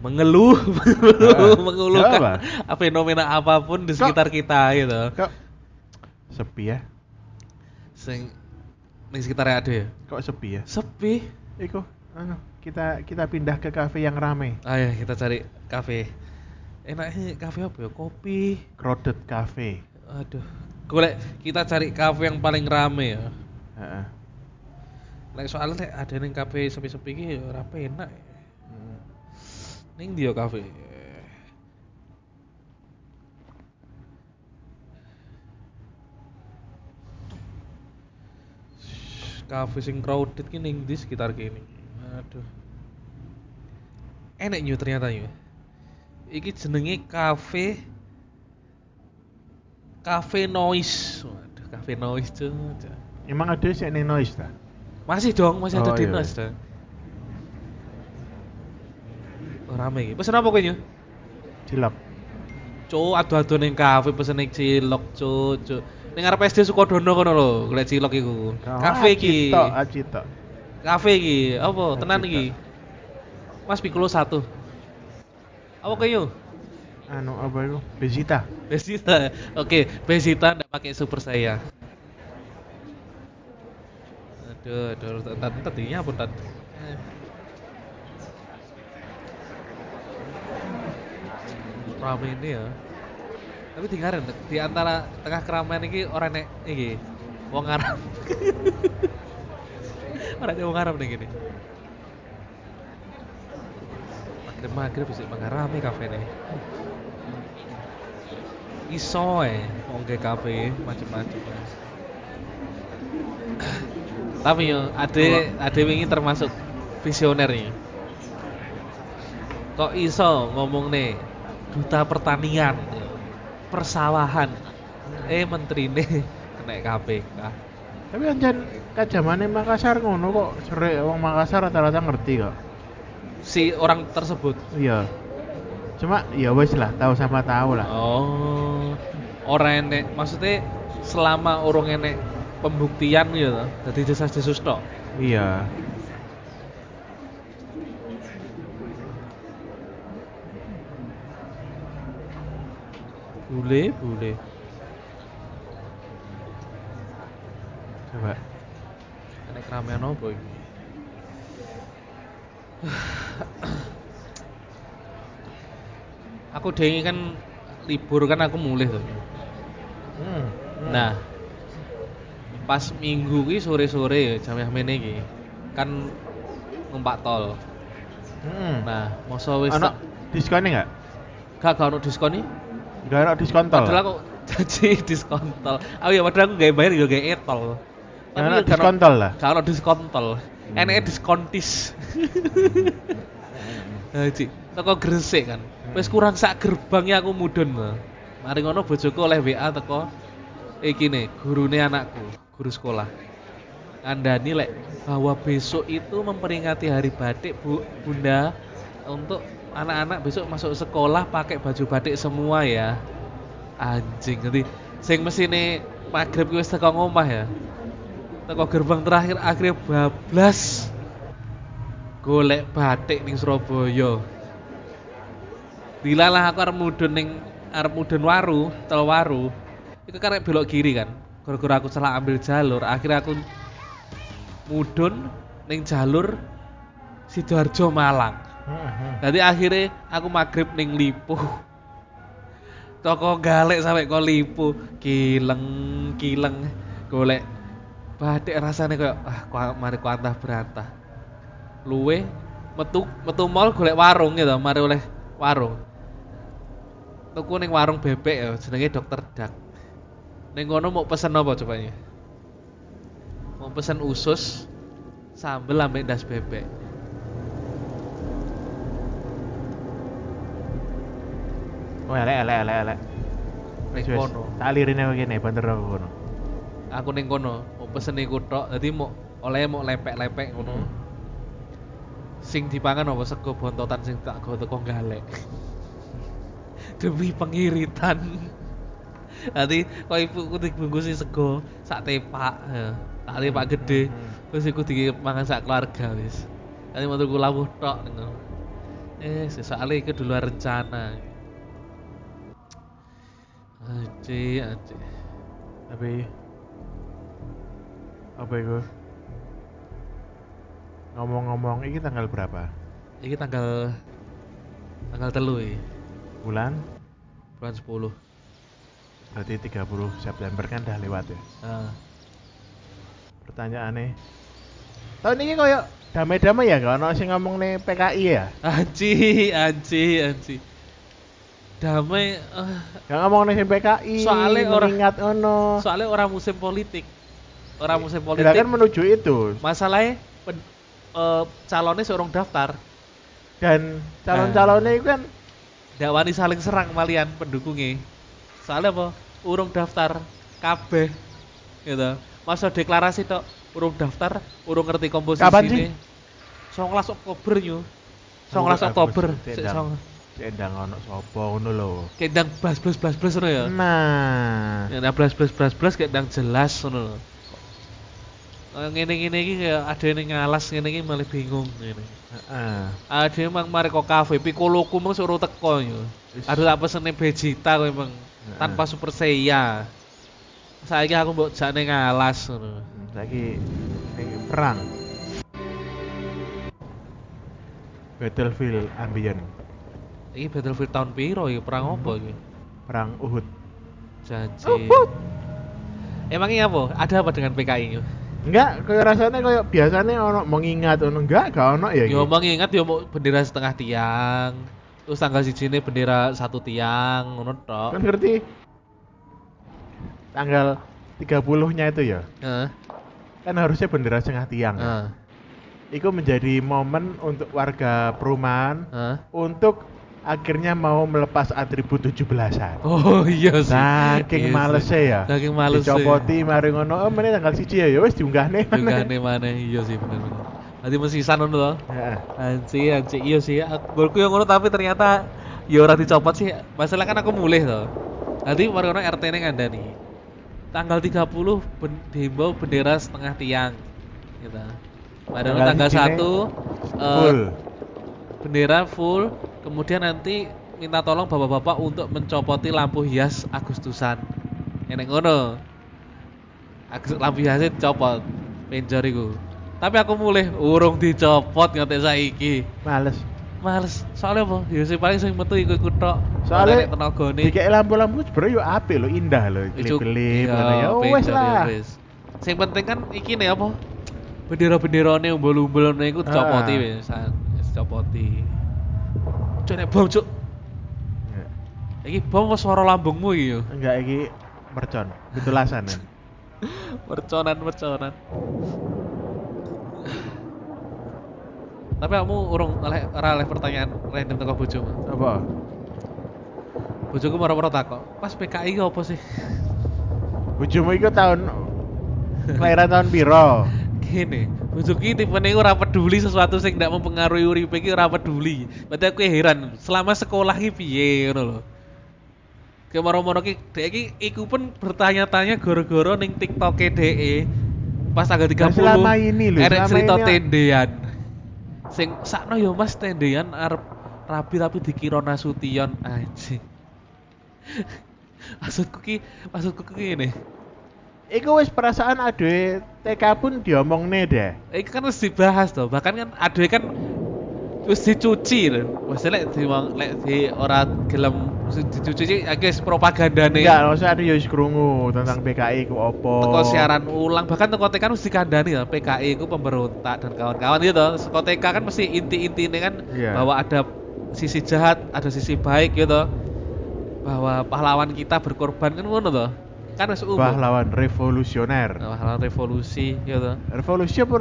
mengeluh, mengeluh, Ah, mengeluhkan apa? apa fenomena apa pun di Kok- sekitar kita gitu. Kok sepi ya? Sing di sekitarnya ada ya. Kok sepi ya? Sepi. Iku, anu, kita kita pindah ke kafe yang rame. Ayo kita cari kafe. Enaknya kafe apa ya? Kopi. Crowded Cafe. Aduh. Golek kita cari kafe yang paling rame ya. Heeh. Lek soalnya ada ning kafe sepi-sepi iki ya ora penak. Ning dia kafe. Kafe sing crowded ki ning di sekitar kene. Aduh. Enak nyu ternyata nyu. Iki jenenge kafe Cafe Noise. Waduh, Cafe Noise tuh. Emang ada sih noise ta? Masih dong, masih ada Oh, di iya. Noise dong. Oh, rame iki. Pesen apa kowe nyu? Cilok. Cuk, adu-adu ning kafe pesen cilok, cuk, cuk. Ning arep SD Sukodono kono lho, golek cilok iku. Kafe iki. Tok, aci tok. Kafe iki. Apa? Tenan iki. Mas Piccolo 1. Apa kowe nyu? Anu apa itu? Besita. Besita. Oke, Besita ndak pakai super saya. Aduh, aduh, tadi tadinya apa tadi? Rame ini ya. Tapi dengarin di antara tengah keramaian ini orang nek iki wong Arab. orang wong Arab nih gini. Maghrib maghrib bisa mengarami kafe nih iso eh wong ke kafe macem-macem tapi yo ade ade wingi termasuk visioner nih kok iso ngomong nih duta pertanian persawahan eh menteri nih kena KPK Tapi anjen kajamane Makassar ngono kok serik wong Makassar rata-rata ngerti kok. Si orang tersebut. Iya. Cuma ya wes lah, tahu sama tahu lah. Oh. Orang enek maksudnya selama orang enek pembuktian gitu jadi desas-desus tok. Iya. Bule, bule. Coba. Enek keramaian apa iki? aku dengi kan libur kan aku mulai tuh. Hmm. Nah, pas minggu ki sore-sore jam yang ini ki kan numpak tol. Hmm. Nah, masa wis Ono tak- diskonnya enggak? gak gak ono diskon nih? Enggak ono diskon tol. Padahal aku jadi diskon tol. Oh iya, padahal aku gak bayar juga. Gak ono gak diskon tol lah. Gak ono diskon tol. Hmm. Enaknya diskontis. Nah, Ci, teko Gresik kan. Wis kurang sak gerbangnya aku mudun. Mari ngono bojoku oleh WA teko iki nih, gurune anakku, guru sekolah. Kandani lek bahwa besok itu memperingati hari batik Bu, Bunda untuk anak-anak besok masuk sekolah pakai baju batik semua ya. Anjing nanti sing mesine magrib ki wis teko ngomah ya. Teko gerbang terakhir akhirnya bablas golek batik ning Surabaya. Dilalah aku arep mudun ning arep mudun waru, tol waru. Iku karek belok kiri kan. Gara-gara aku salah ambil jalur, akhirnya aku mudun ning jalur Sidoarjo Malang. Jadi akhirnya aku maghrib ning Lipo. Toko galek sampai kok Lipo, kileng kileng golek batik rasanya kayak ah ku- mari ku antah berantah. Luwe metu metu mall golek warung gitu, mari oleh warung. Tuku ning warung bebek ya, jenenge Dokter Dak. Ning kono mau pesen apa cobanya? Mau pesen usus sambel ambek das bebek. Oh, elek elek elek elek. Ning kono. Tak lirine kene banter aku kono. aku ning kono mau pesen iku tok dadi mau oleh mau lepek-lepek ngono sing dipangan apa sego bontotan sing tak go teko galek demi pengiritan Nanti kok ibuku dibungkusi sego sak tepak ya. sak tepak gede Hmm. terus iku dimangan sak keluarga wis nanti mau tuku lawuh tok ning kono. eh soalnya itu di luar rencana Aji, aji. Tapi apa itu? Ngomong-ngomong, ini tanggal berapa? Ini tanggal tanggal telu iki, Bulan? bulan 10. Berarti 30 September kan udah lewat ya. Nah, Pertanyaannya, tahun ini koyo damai-damai ya gak ono sing ngomong nih PKI ya? anji, anji, anji. Damai eh, Gak ngomong nih PKI, Soalnya orang- mengingat ono. soalnya orang musim politik. Orang musim Ya politik. kan menuju itu. Masalahnya pen- eh, calonnya seorang daftar. Dan calon-calonnya itu kan Ndak wani saling serang malian pendukungnya. Soalnya apa? Urung daftar kabeh. Gitu. Masa deklarasi tok urung daftar, urung ngerti komposisi Kapan sih? 19 Oktober. Oh, 19 Oktober. Song- Cendang ono sopo ngono lho. Kayak ndang blas blas blas blas ngono ya. Nah, Ya ndang blas blas blas blas kayak ndang jelas ngono lho. Ngene-ngene iki kayak ada yang ngalas ngene iki malah bingung ngene. heeh. Ada emang mari kok kafe pikoloku mung suruh teko yo. Aduh tak pesene Vegeta kok emang tanpa Super Saiya. Saiki aku mbok jane ngalas ngono. Lagi perang. Battlefield Ambient, Iki Battlefield tahun piro iki perang apa iki? perang Uhud. Janji. Emangnya apa? Ada apa dengan PKI ini? Enggak, kayak rasanya kayak biasanya ono mengingat ono enggak, gak ono ya. Yo gitu. mau ingat yo mau bendera setengah tiang. Terus tanggal siji ini bendera satu tiang, ngono tok. Kan ngerti tanggal 30-nya itu ya. Heeh. Kan harusnya bendera setengah tiang. ya. Heeh. Itu menjadi momen untuk warga perumahan Heeh. untuk akhirnya mau melepas atribut 17-an. Oh iya sih. Saking Iya males sih. ya. Saking males Dicopoti mari ngono, oh meneh tanggal 1 ya ya wis diunggahne. Juga aneh mana iya sih bener-bener. Nanti mesti sana dulu loh. Heeh. Anci, anci, iya sih. Golku yang ngono tapi ternyata ya ora dicopot sih. Masalah kan aku mulih toh. Nanti mari ngono RT ning ngandani. Tanggal 30 ben, dihimbau bendera setengah tiang. Gitu. Padahal Tanggal tanggal sijine 1 eh, Full. Bendera full, kemudian nanti minta tolong bapak-bapak untuk mencopoti lampu hias Agustusan. Enek ngono. Agus, lampu hiasnya dicopot, penjor iku. Tapi aku mulih urung dicopot nganti saiki. Males. Males, soalnya apa? Ya sing paling sing metu iku iku tok. Soalnya tenagane. Dikek lampu-lampu sebenarnya yo apik lho, indah lho, Ijuk- klip-klip iya, ngono ya. Wes lah. ya wes. Sing penting kan iki nih apa? Bendera-benderane umbul-umbul iku dicopoti Ah. wis. Dicopoti. Cuk nek bom cuk. Iki bom apa suara lambungmu iki yo? Enggak iki mercon, pitulasan. Merconan merconan. Tapi kamu urung oleh ora oleh pertanyaan random teko bojomu. Apa? Bojoku moro-moro takok, "Pas PKI ki apa sih?" Bojomu iku tahun kelahiran tahun piro? Gini, bojoku iki tipene ora peduli sesuatu sing ndak mempengaruhi uripe iki ora peduli. Berarti aku heran, selama sekolah iki piye ngono lho. Kayak moro-moro ki dhek iki iku pun bertanya-tanya gara-gara ning TikTok dhek pas tanggal 30 Nah, selama ini lho, erek cerita ini- tendean. Sing sakno yo Mas tendean arep rapi tapi dikira Nasution anjing. maksudku ki maksudku ki ngene. Iku wis perasaan aduh TK pun diomongne deh. Iki kan harus dibahas toh. Bahkan kan aduh kan wis dicuci lho. Maksudnya lek di lek di ora gelem dicuci iki guys propagandane. Enggak, maksudnya ada yo wis krungu tentang PKI ku opo. Teko siaran ulang bahkan teko TK kan mesti kandani ya PKI itu pemberontak dan kawan-kawan gitu teko TK kan mesti inti-intinya kan Iya. bahwa ada sisi jahat ada sisi baik gitu bahwa pahlawan kita berkorban kan ngono toh kan wis umum pahlawan revolusioner. pahlawan revolusi gitu Revolusi apa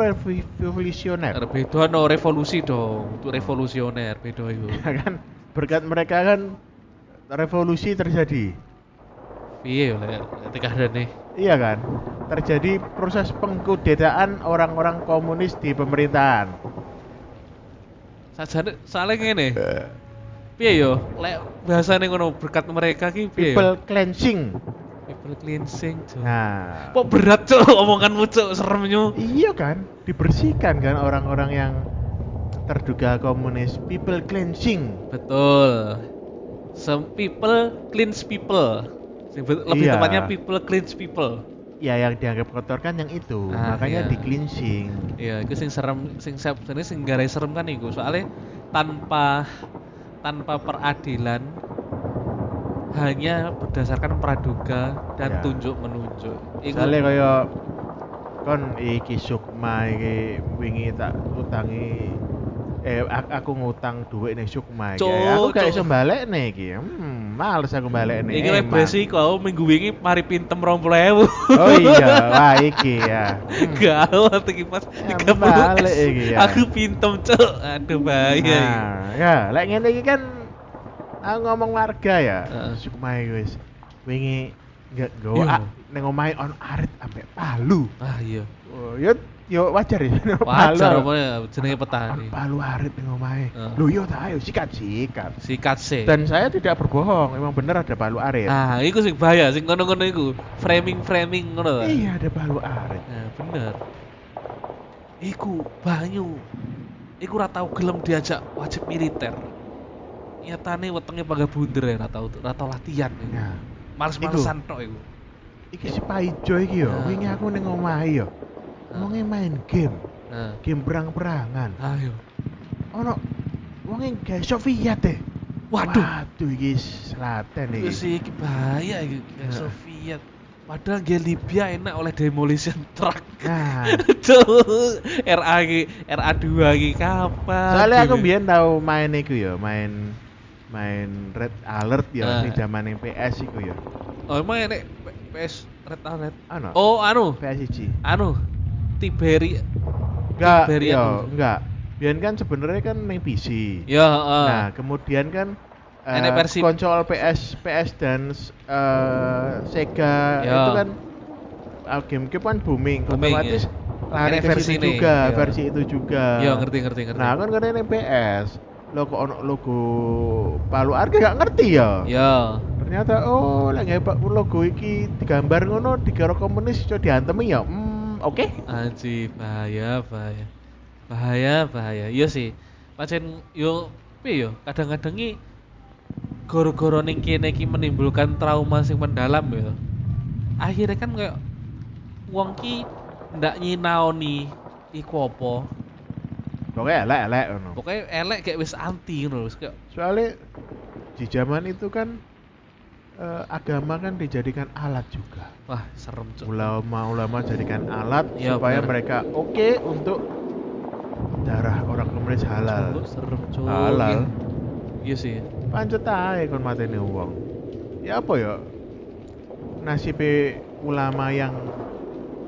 revolusioner? beda no revolusi dong itu revolusioner beda itu Ya kan berkat mereka kan revolusi terjadi. iya lek ketika ada nih Iya kan? Terjadi proses pengkudetaan orang-orang komunis di pemerintahan. sajane soalnya ngene piye yo lek bahasane ngono berkat mereka ki piye? People cleansing. People cleansing Cuk. Nah, kok berat cok omonganmu cok seremnya iya kan? Dibersihkan kan orang-orang yang terduga komunis. People cleansing. betul some people cleanse people lebih Iya. tepatnya people cleanse people Ya yang dianggap kotor kan yang itu. Ah, Makanya iya. di cleansing. Iya, itu sing serem, sing sebenarnya sing garai serem kan iku. Soalnya tanpa tanpa peradilan hanya berdasarkan praduga dan Ya. tunjuk menunjuk. Iku Soalnya kaya kon iki Sukma iki wingi tak utangi eh aku ngutang duit nih Sukma iki. Cuk, aku gak iso balekne iki. Hmm, males aku balekne. iki besi kau minggu wingi mari pintem 20.000. Oh iya, wah iki ya. Hmm. Gawat iki pas Ya, 30 balik iki ya. Aku pintem, Cuk. Aduh bahaya. Nah, ya, lek ngene iki kan aku ngomong warga ya. Heeh. Sukma iki wis wingi nggak Iya. goa ning omahe on arit ambek palu. Ah iya. Oh, yo yo wajar ya. Wajar apa ya jenenge petani. Palu arit ning omahe. Lho yo ta ayo sikat-sikat. Sikat sih. Dan saya tidak berbohong, emang bener ada palu arit. Ah, iku sing bahaya, sing ngono-ngono iku. Framing-framing ngono ta. Iya ada palu arit. Nah, bener. Iku banyu. Iku ora tau gelem diajak wajib militer. Nyatane wetenge pagah bunder ya, ora tau ora tau latihan. iku. Nah, Males-malesan tok iku. iki si Paijo iki yo, Nah. wingi aku ning omahe yo. Nah. Wonge main game, Nah, game perang-perangan. ayo. Ono wonge gawe Soviet deh. Waduh. Waduh iki Selatan iki. sih iki bahaya iki Nah. Soviet. Padahal nggih Libya enak oleh demolition truck. Nah, Tuh, RA iki, RA2 iki kapan? soalnya aku biyen tau main iku yo, main main Red Alert ya, Nah. sing zaman yang PS iku ya. Oh, emang enek P- PS Red Alert. Ano? Oh, anu, PS1. anu Tiberi Enggak, Tiberian yo, dulu. enggak. Biyen kan sebenarnya kan main PC. ya heeh. Nah, kemudian kan eh, Enek versi- konsol PS PS dan eh, Sega Ya. itu kan ah, GameCube kan booming, Booming, otomatis ya. lari ke versi ini, juga, ya. versi itu juga. Yo ngerti ngerti ngerti. Nah, kan karena ini PS, logo ono logo Palu Arke gak ngerti ya. Yo. Ternyata oh lagi hebat logo iki digambar ngono dikira komunis iso diantemi ya. Hmm, oke. Anji bahaya bahaya. Bahaya bahaya. Iya sih. Pancen yo yo kadang-kadang iki goro-goro ning kene iki menimbulkan trauma sing mendalam ya. Akhirnya kan kayak wong ki ndak nyinaoni iku apa. Pokoknya elek-elek ngono. Pokoknya elek kayak wis anti ngono wis kayak Soalnya di zaman itu kan eh, agama kan dijadikan alat juga. wah serem cuk. Ulama-ulama jadikan alat Iya, supaya bener. mereka oke untuk darah orang komunis halal. Cuk, serem cuk. Halal. Iya sih. Pancet ae kon mateni wong. Ya apa ya? Nasibe ulama yang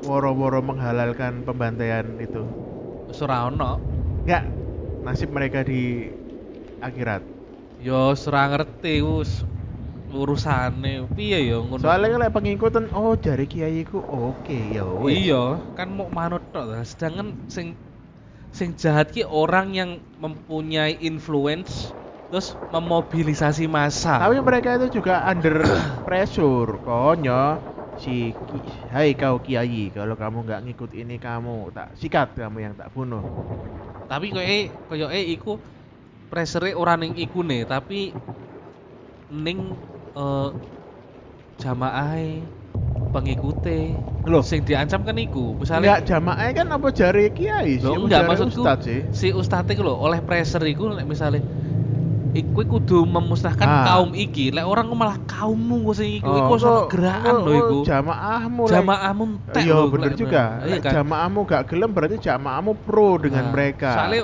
woro-woro menghalalkan pembantaian itu. Wis ora ono. Enggak, nasib mereka di akhirat. Yo ora ngerti wis urusane piye yo ngono. Soalnya kan lek pengikutan oh jari kiai ku oke ya wis. Iya, kan mau manut tok. Sedangkan sing sing jahat ki orang yang mempunyai influence terus memobilisasi massa. Tapi mereka itu juga under pressure. Konyo si hai kau kiai kalau kamu nggak ngikut ini kamu tak sikat kamu yang tak bunuh. Tapi koyoke koyoke iku pressure ora ning iku nih, tapi ning eh jamaahe pengikute Loh. sing diancam kan iku Enggak misalnya jamaah kan apa jari kiai sih? Loh, enggak maksudku ustadz sih. si ustadz iku lho oleh pressure iku misale iku kudu memusnahkan Ah. kaum iki lek orang malah kaummu kok sing iku Oh, iku ono kok- gerakan kok- lho iku kok Jamaahmu jamaahmu entek Iya bener juga. iya kan Jamaahmu gak gelem berarti jamaahmu pro dengan Nah, mereka. soalnya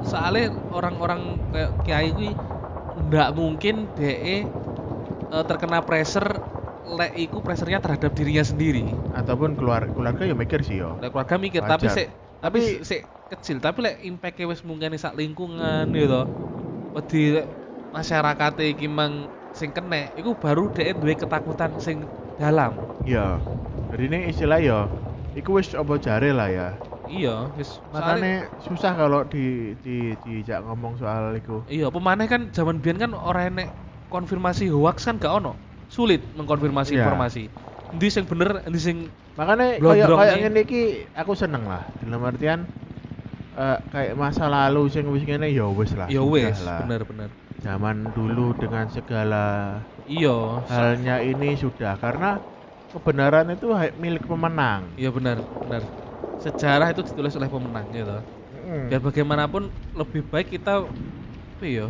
soalnya orang-orang kayak kiai kuwi ndak mungkin DE eh, terkena pressure lek iku pressernya terhadap dirinya sendiri ataupun keluar keluarga ya mikir sih yo. lek keluarga mikir tapi Wajar. sik tapi Tapi- sik kecil tapi lek impact wis mungkin sak lingkungan gitu wedi masyarakat iki mang sing kena iku baru dhek duwe ketakutan sing dalam Iya. Jadi ini istilah yo. Iku wis apa jare lah ya. iya wis Makanya susah kalau di di dijak ngomong soal iku. iya pemaneh kan zaman biyen kan ora enek konfirmasi hoax kan gak ono sulit mengkonfirmasi Iya. informasi endi sing bener endi sing kayak kayak nih. ngene iki aku seneng lah. Dalam artian eh, kayak masa lalu sing wis ngene ya wis lah. ya wis lah. bener bener Zaman dulu dengan segala iya halnya ini sudah karena kebenaran itu milik pemenang. iya benar benar sejarah itu ditulis oleh pemenang gitu Mm. biar bagaimanapun lebih baik kita apa ya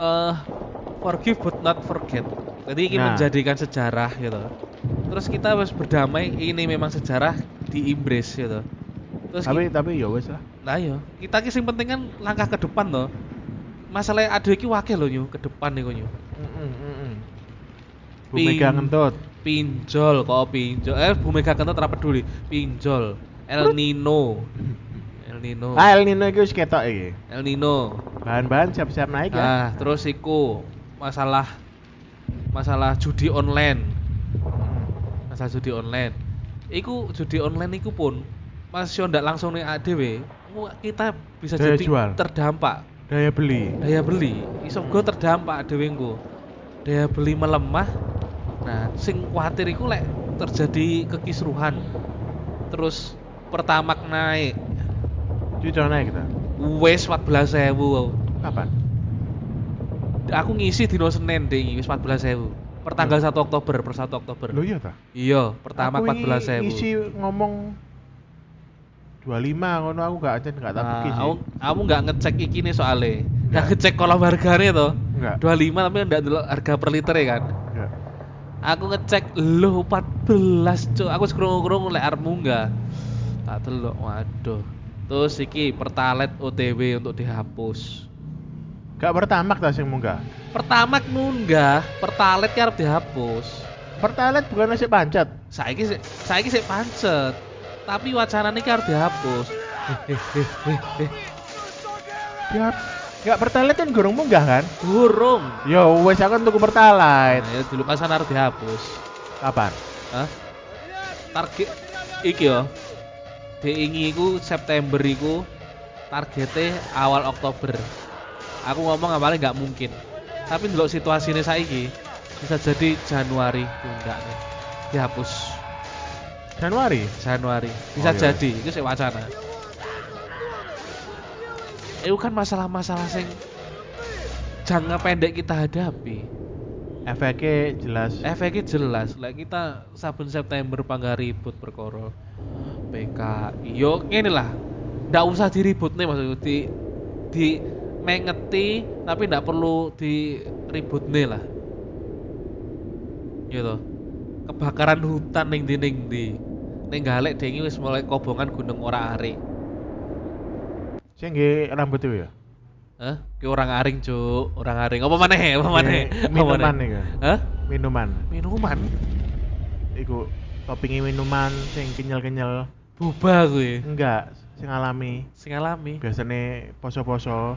eh forgive but not forget jadi ini Nah. menjadikan sejarah gitu terus kita harus berdamai ini memang sejarah di Inggris gitu terus Tapi tapi ya wis lah. Nah iya, kita ki sing penting kan langkah ke depan toh. Masalah ada iki wakil lho nyu, ke depan niku nyu. Bu Mega ngentut. Pinjol kok pinjol. Eh Bu Mega kentut ora peduli. Pinjol. El Nino. El Nino. Ah, El Nino iki wis ketok iki. El Nino. Bahan-bahan siap-siap naik ya. Nah, terus iku masalah masalah judi online. Masalah judi online. Iku judi online iku pun masih ndak langsung nih ADW. Kita bisa Daya jadi jual. terdampak Daya beli. daya beli iso gue terdampak dhewe engko daya beli melemah nah sing kuatir iku lek terjadi kekisruhan terus pertamak naik Cuy naik kita. wes 14.000 Kapan? aku ngisi dino Senin deh wis 14.000 per tanggal 1 Oktober per 1 Oktober Lo iya ta? iya pertama Aku i- 14.000 Isi ngomong 25 ngono aku gak aja gak tak Nah, sih. aku, aku nggak ngecek iki nih soalnya nggak Nggak. ngecek kolom harganya toh Enggak. 25 tapi nggak dulu harga per liter ya kan Enggak. Aku ngecek lu 14 cuk. Aku sekrungu-krungu lek arep munggah. Tak delok, waduh. Terus iki pertalet OTW untuk dihapus. Gak bertamak ta sing munggah. Pertamax munggah, pertalet ki arep dihapus. Pertalite bukan nasi pancet. Saiki sik saiki sik pancet. Tapi wacanane ki arep dihapus. Eh, eh, eh, Enggak pertalite kan gurung munggah kan? Burung. Yo wes aku tuku pertalite. Nah, ya dulu pasan harus dihapus. Kapan? Hah? Target iki yo. Diingi iku September iku targetnya awal Oktober. Aku ngomong awalnya nggak mungkin. Tapi dulu situasinya saiki bisa jadi Januari tunda nih. Dihapus Januari. Januari. Bisa Oh, iya. jadi, itu sih wacana. Itu kan masalah-masalah sing jangka pendek kita hadapi. Efeknya jelas. efeknya jelas lah kita saben September pangga ribut perkara PKI yo ngene lah ndak usah diribut nih maksudku di di mengeti tapi ndak perlu diribut nih lah gitu kebakaran hutan ning di ning di ning galek dengi wis mulai kobongan gunung ora ari Sing nggih rambut itu ya. Hah? Ki orang aring, Cuk. Orang aring. Apa maneh? Apa maneh? Minuman iku. Hah? Minuman. Minuman. Iku toppingnya minuman sing kenyal-kenyal. Boba kuwi. Enggak, sing alami. Sing alami. Biasanya poso-poso.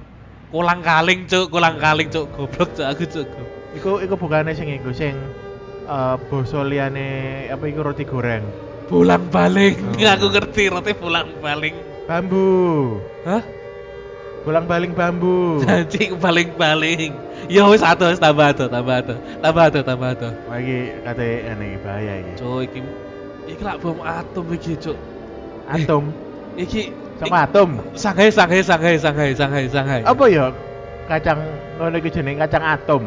Kolang kaling, Cuk. Kolang kaling, Cuk. Goblok, Cuk. Aku, Cuk. Iku iku bukannya sing iku sing eh boso liyane apa iku roti goreng. Bulan baling. Oh. Aku ngerti roti bulan baling. Bambu. Hah? Bolang baling bambu. Anjing baling-baling. Ya wis satu wis tambah satu, tambah satu. Tambah satu, tambah satu. Wah iki kate aneh bahaya iki. Cuk, iki iki lak bom atom iki, Cuk. Atom. Iki Sama atom. Shanghai, Shanghai, Shanghai, Shanghai, Shanghai, Shanghai. Apa ya? Kacang ngono iki jenenge kacang atom.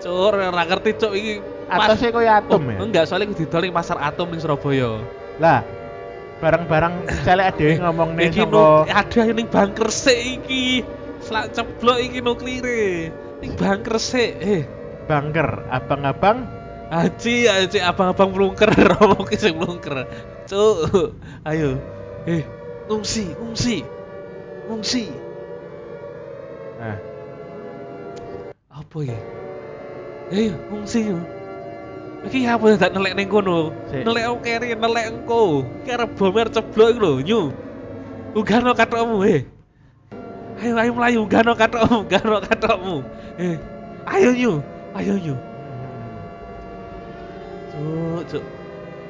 Cuk, ora ngerti, Cuk. Iki Atosnya koyo atom Oh, ya. Enggak, soalnya aku didol ning pasar atom ning Surabaya. Lah, barang-barang celek ade ngomong nih iki saka nu- ada ning bangker sik iki. Selak ceblok iki nuklire. Ning bangker sik. Eh, bangker, abang-abang aji, aji abang-abang melungker, ki sing melungker. Cuk, ayo. Eh, ngungsi, ngungsi. Ngungsi. Nah, Apa ya? Eh, ngungsi yo. Iki apa ya tak nelek ning kono? Nelek aku keri, nelek engko. Iki arep bom arep ceblok iku lho, nyu. Ugano katokmu, eh. Ayo ayo melayu, ugano katokmu, ugano katokmu. Eh, ayo nyu, ayo nyu. Cuk, cuk.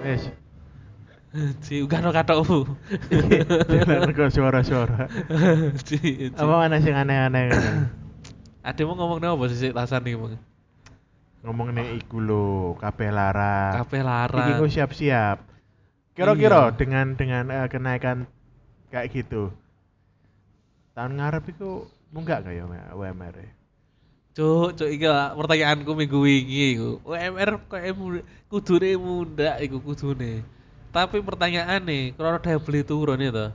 wes. Ci, ugano katokmu. Jalan kok suara-suara. Ci. Apa mana sing aneh-aneh ngono? Ademu ngomong apa sih sik tasan iki, Bang? Ngomong nih iku lho, kabeh larang. Kabeh Iki larang. ku siap-siap. Kira-kira Iya. dengan dengan eh, kenaikan kayak gitu. Tahun ngarep iku munggah gak ya UMR? -e? Cuk, cuk iki pertanyaanku minggu wingi iku. UMR kok kudune muda iku kudune. Tapi pertanyaane, kalau daya beli turun ya toh.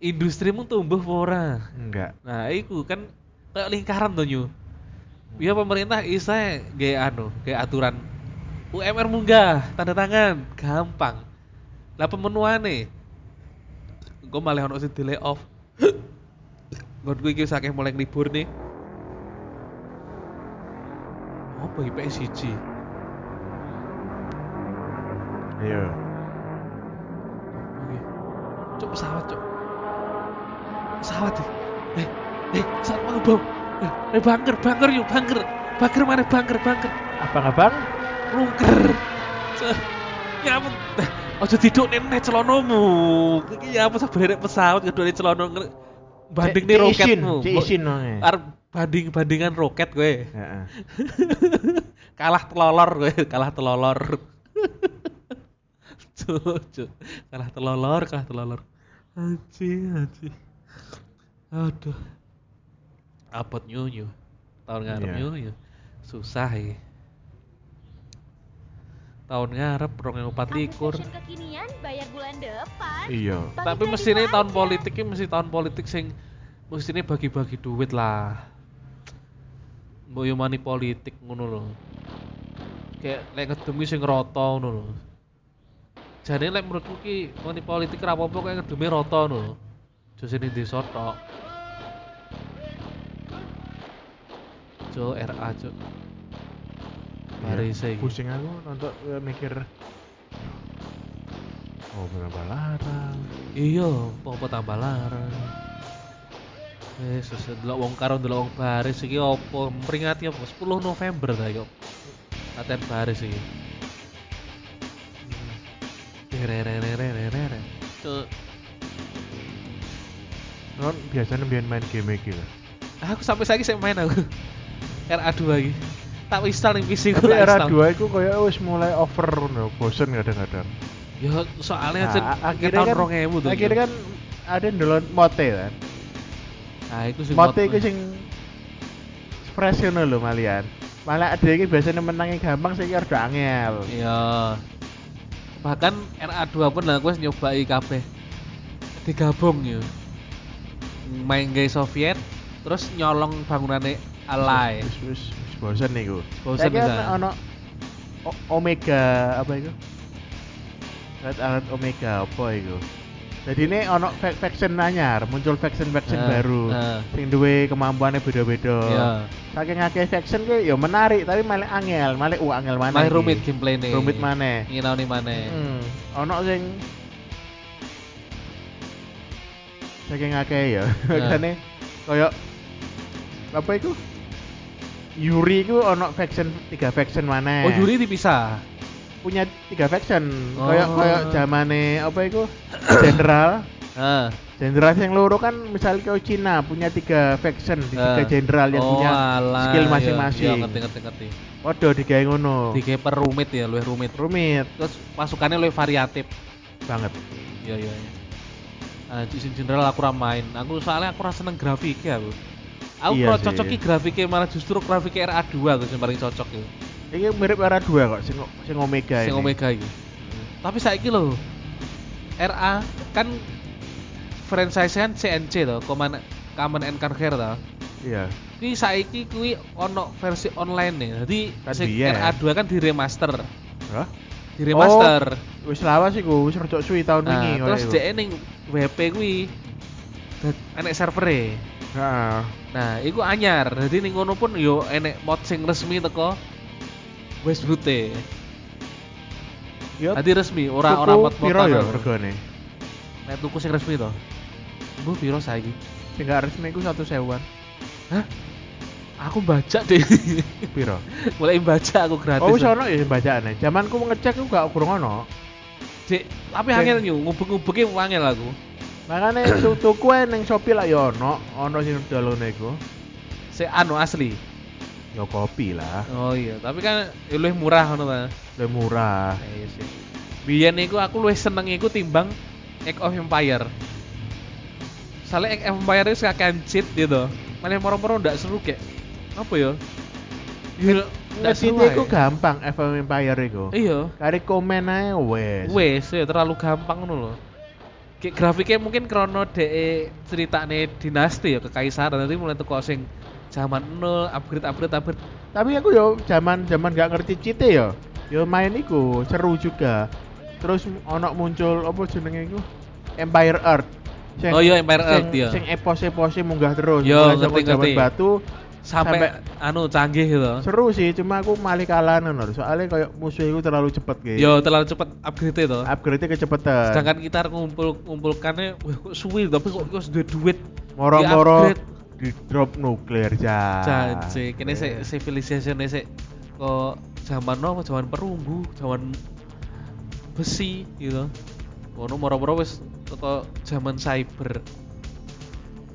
Industrimu tumbuh apa ora? Enggak. Nah, iku kan kayak lingkaran tuh nyu. Ya pemerintah isa gaya anu, gaya aturan UMR munggah, tanda tangan, gampang. Lah pemenuhane. Engko malah ono sing di lay off. Nggonku iki saking mulai libur nih. Apa iki PSG? Ayo. Oke. Cuk pesawat, cuk. Pesawat nih. Eh, eh, pesawat mau bom. Eh, eh bunker, bunker yuk, bunker. Bunker mana bunker, bunker. Abang-abang Lungker. Cuk. Ya ampun. Eh, Ojo tidur nih celonomu. Iki ya apa sebenarnya pesawat kedua celono banding nih roketmu. cik isin nonge. Arep banding bandingan roket gue. Heeh. kalah telolor gue, kalah telolor. Cuk, cuk. Kalah telolor, kalah telolor. Aji, aji. Aduh. Apot nyunyu. Tahun ngarep Iya. nyunyu. Susah ya. Tahun ngarep rong empat likur. Kekinian bayar bulan depan. Iya. Tapi aja. tahun politik ini mesti tahun politik sing mestinya bagi-bagi duit lah. Mbok yo money politik ngono lho. Kayak lek ngedemi sing rata ngono lho. Jane lek menurutku ki money politik apa-apa kayak ngedemi rata ngono lho. Jo sini desa tok. Jo RA. Mari saya Pusing aku nonton eh, mikir Oh berapa larang Iya, apa tambah larang. Yesus, delok wong karo delok wong baris iki opo? Memperingati apa? 10 November ta yo. Latihan baris iki. Terererererere. Cuk, Non biasanya main game iki lho. aku sampai saiki sik main aku. RA2 iki. Tak install ning PC ku Tapi tak era install. 2 iku koyo wis mulai over ngono, bosen kadang-kadang. Ya soalnya Nah, akhirnya tahun kan 2000 tuh. akhirnya kan ada ndelok mote kan. Nah, iku sing Mote iku sing fresh ngono lho malian. Malah ada iki biasanya menangi gampang sing rada angel. Iya. Bahkan RA2 pun lah aku wis nyobai kabeh. Digabung ya. Main gay Soviet terus nyolong bangunannya alay. Wis wis wis bosen niku. Bosen bisa. ono Omega apa itu? Red Alert Omega apa itu? Jadi ini ono fa- faction anyar, muncul faction-faction Nah, baru. nah. Sing duwe kemampuannya beda-beda. Iya. Saking akeh faction ku ya menarik, tapi malah angel, malah uh angel mana? Malah rumit gameplay nih. Rumit mana? Nginau nih mana? Hmm, ono sing saking akeh ya. Nah. Makane koyo apa itu? Yuri itu ono faction tiga faction mana? Oh Yuri dipisah. punya tiga faction. Oh. Kayak kayak zamane apa itu? General. Nah. Jenderal yang loro kan misalnya kayak Cina punya tiga faction, di tiga jenderal yang Oh, punya alah, skill iya, masing-masing. Iya, ngerti ngerti ngerti. Waduh digawe ngono. Dike rumit ya, luwih rumit. Rumit Terus pasukannya luwih variatif. banget. Iya iya. iya. Nah, general aku ora main. Aku soalnya aku ora seneng grafiknya aku. Aku Iya kalau sih. cocok ki grafiknya malah justru grafiknya RA2 aku sing paling cocok ya. Ini mirip era dua kok, sing, sing Omega Sing ini. Omega iki. Tapi saiki lho RA kan franchise kan CNC to, Command Command and Conquer to. Iya. Ki saiki kuwi ono versi online nih. Jadi Kan sing biyen. RA2 kan di remaster. Hah? Di remaster. Wis lawas iku, wis rada suwi tahun Nah, wingi koyo terus dhek ning WP kuwi dat- enek servere. Heeh. Nah, iku anyar. Jadi ning ngono pun yo enek mod sing resmi teko Westwood e. Yo. Dadi resmi, ora ora mod mod piro ya regane? Nek tuku sing resmi to. Bu piro saiki? Sing gak resmi iku 1 sewuan. Hah? Aku baca deh. Piro? Mulai baca aku gratis. Oh, wis ono ya bacaane. Zamanku ngecek ku gak kurang ono. Dek, tapi angel nyu, ngubek-ngubeke angel aku. Makane tu- tuku ae ning Shopee lah ya ono, ono sing dalone iku. Se anu asli. Ya kopi lah, Oh iya, tapi kan ya luwih murah ngono ta. lebih murah. Nah, iya sih. Biyen iku aku luwih seneng iku timbang Age of Empire. Soalnya Age of Empire itu kakean cheat gitu. Malah moro-moro ndak seru kayak apa ya? Ndak seru. Iku gampang FM Empire iku. Iya. Kari komen ae wes. Wes, ya terlalu gampang ngono loh. Grafiknya mungkin krono de ceritane dinasti ya kekaisaran nanti mulai teko sing zaman nol upgrade upgrade upgrade Tapi aku yo zaman zaman gak ngerti cheat yo. Yo main iku seru juga. Terus ono muncul apa jenenge iku? Empire Earth. Oh iya, Empire sing- Earth, iya. Sing epos-eposnya munggah terus. Yo, Mulai ngerti, zaman ngerti. batu sampai, Sampai- anu canggih gitu. seru sih, cuma aku malih kalah ngono. Soalnya kayak musuh iku terlalu cepet gitu. Yo terlalu cepat upgrade itu. Upgrade-nya kecepatan. Sedangkan kita ngumpul ngumpulkannya, wah kok suwi tapi kok kok sudah duit. moro-moro di drop nuklir ja. Janji, kini se civilization se kok zaman apa zaman perunggu, zaman besi gitu. Ngono moro-moro wis teko zaman cyber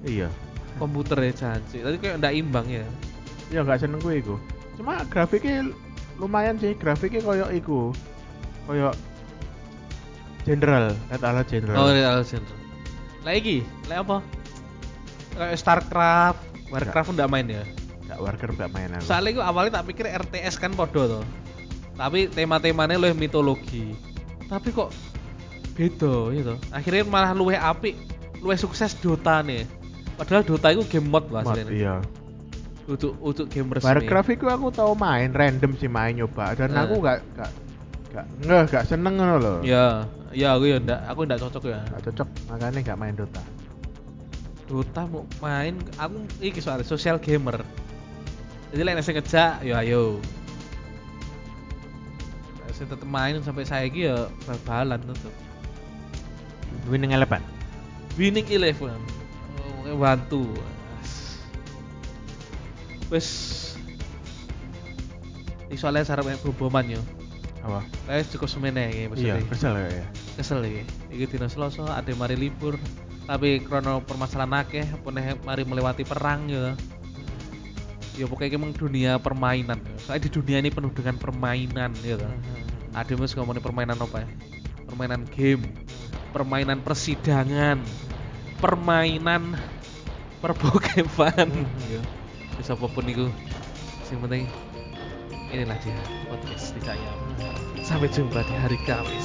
Iya. Komputer ya janji. Tadi kayak ndak imbang ya. Ya nggak seneng gue iku. Cuma grafiknya lumayan sih, grafiknya koyo iku. Koyo General, Red Alert General. Oh, Real General. Lah iki, lah apa? Kayak StarCraft, Warcraft ndak main ya? Gak Warcraft gak main aku. Soalnya gue awalnya tak pikir RTS kan podo tuh. Tapi tema-temanya luwih mitologi. Tapi kok beda gitu. Akhirnya malah luwih apik, luwih sukses Dota nih. Padahal Dota itu game mod lah Mod, iya. Untuk untuk game resmi. Warcraft itu aku tau main random sih main nyoba dan Eh. aku gak gak gak nggak gak seneng ngono loh. Ya, ya aku ya ndak, aku ndak cocok ya. Gak cocok makanya gak main Dota. Dota mau main, aku iki soalnya social gamer. Jadi lain nasi ngejak, ya ayo. Saya tetep main sampai saya ya bal-balan tetep. Winning Eleven. Winning Eleven. Bantu. wis iso le sarep mek boboman yo. Apa? Kayak cukup semene iki Iya, maksudnya. kesel ya. Kesel iki. Iki dina Selasa ade mari libur. Tapi krono permasalahan akeh neh mari melewati perang ya. Ya pokoknya emang dunia permainan. Soalnya di dunia ini penuh dengan permainan ya. toh. Ade mas ngomongin permainan apa ya? Permainan game, permainan persidangan, permainan perbokeman. ya. Bisa apa pun itu. Yang penting inilah dia podcast tidak nyaman. Sampai jumpa di hari Kamis.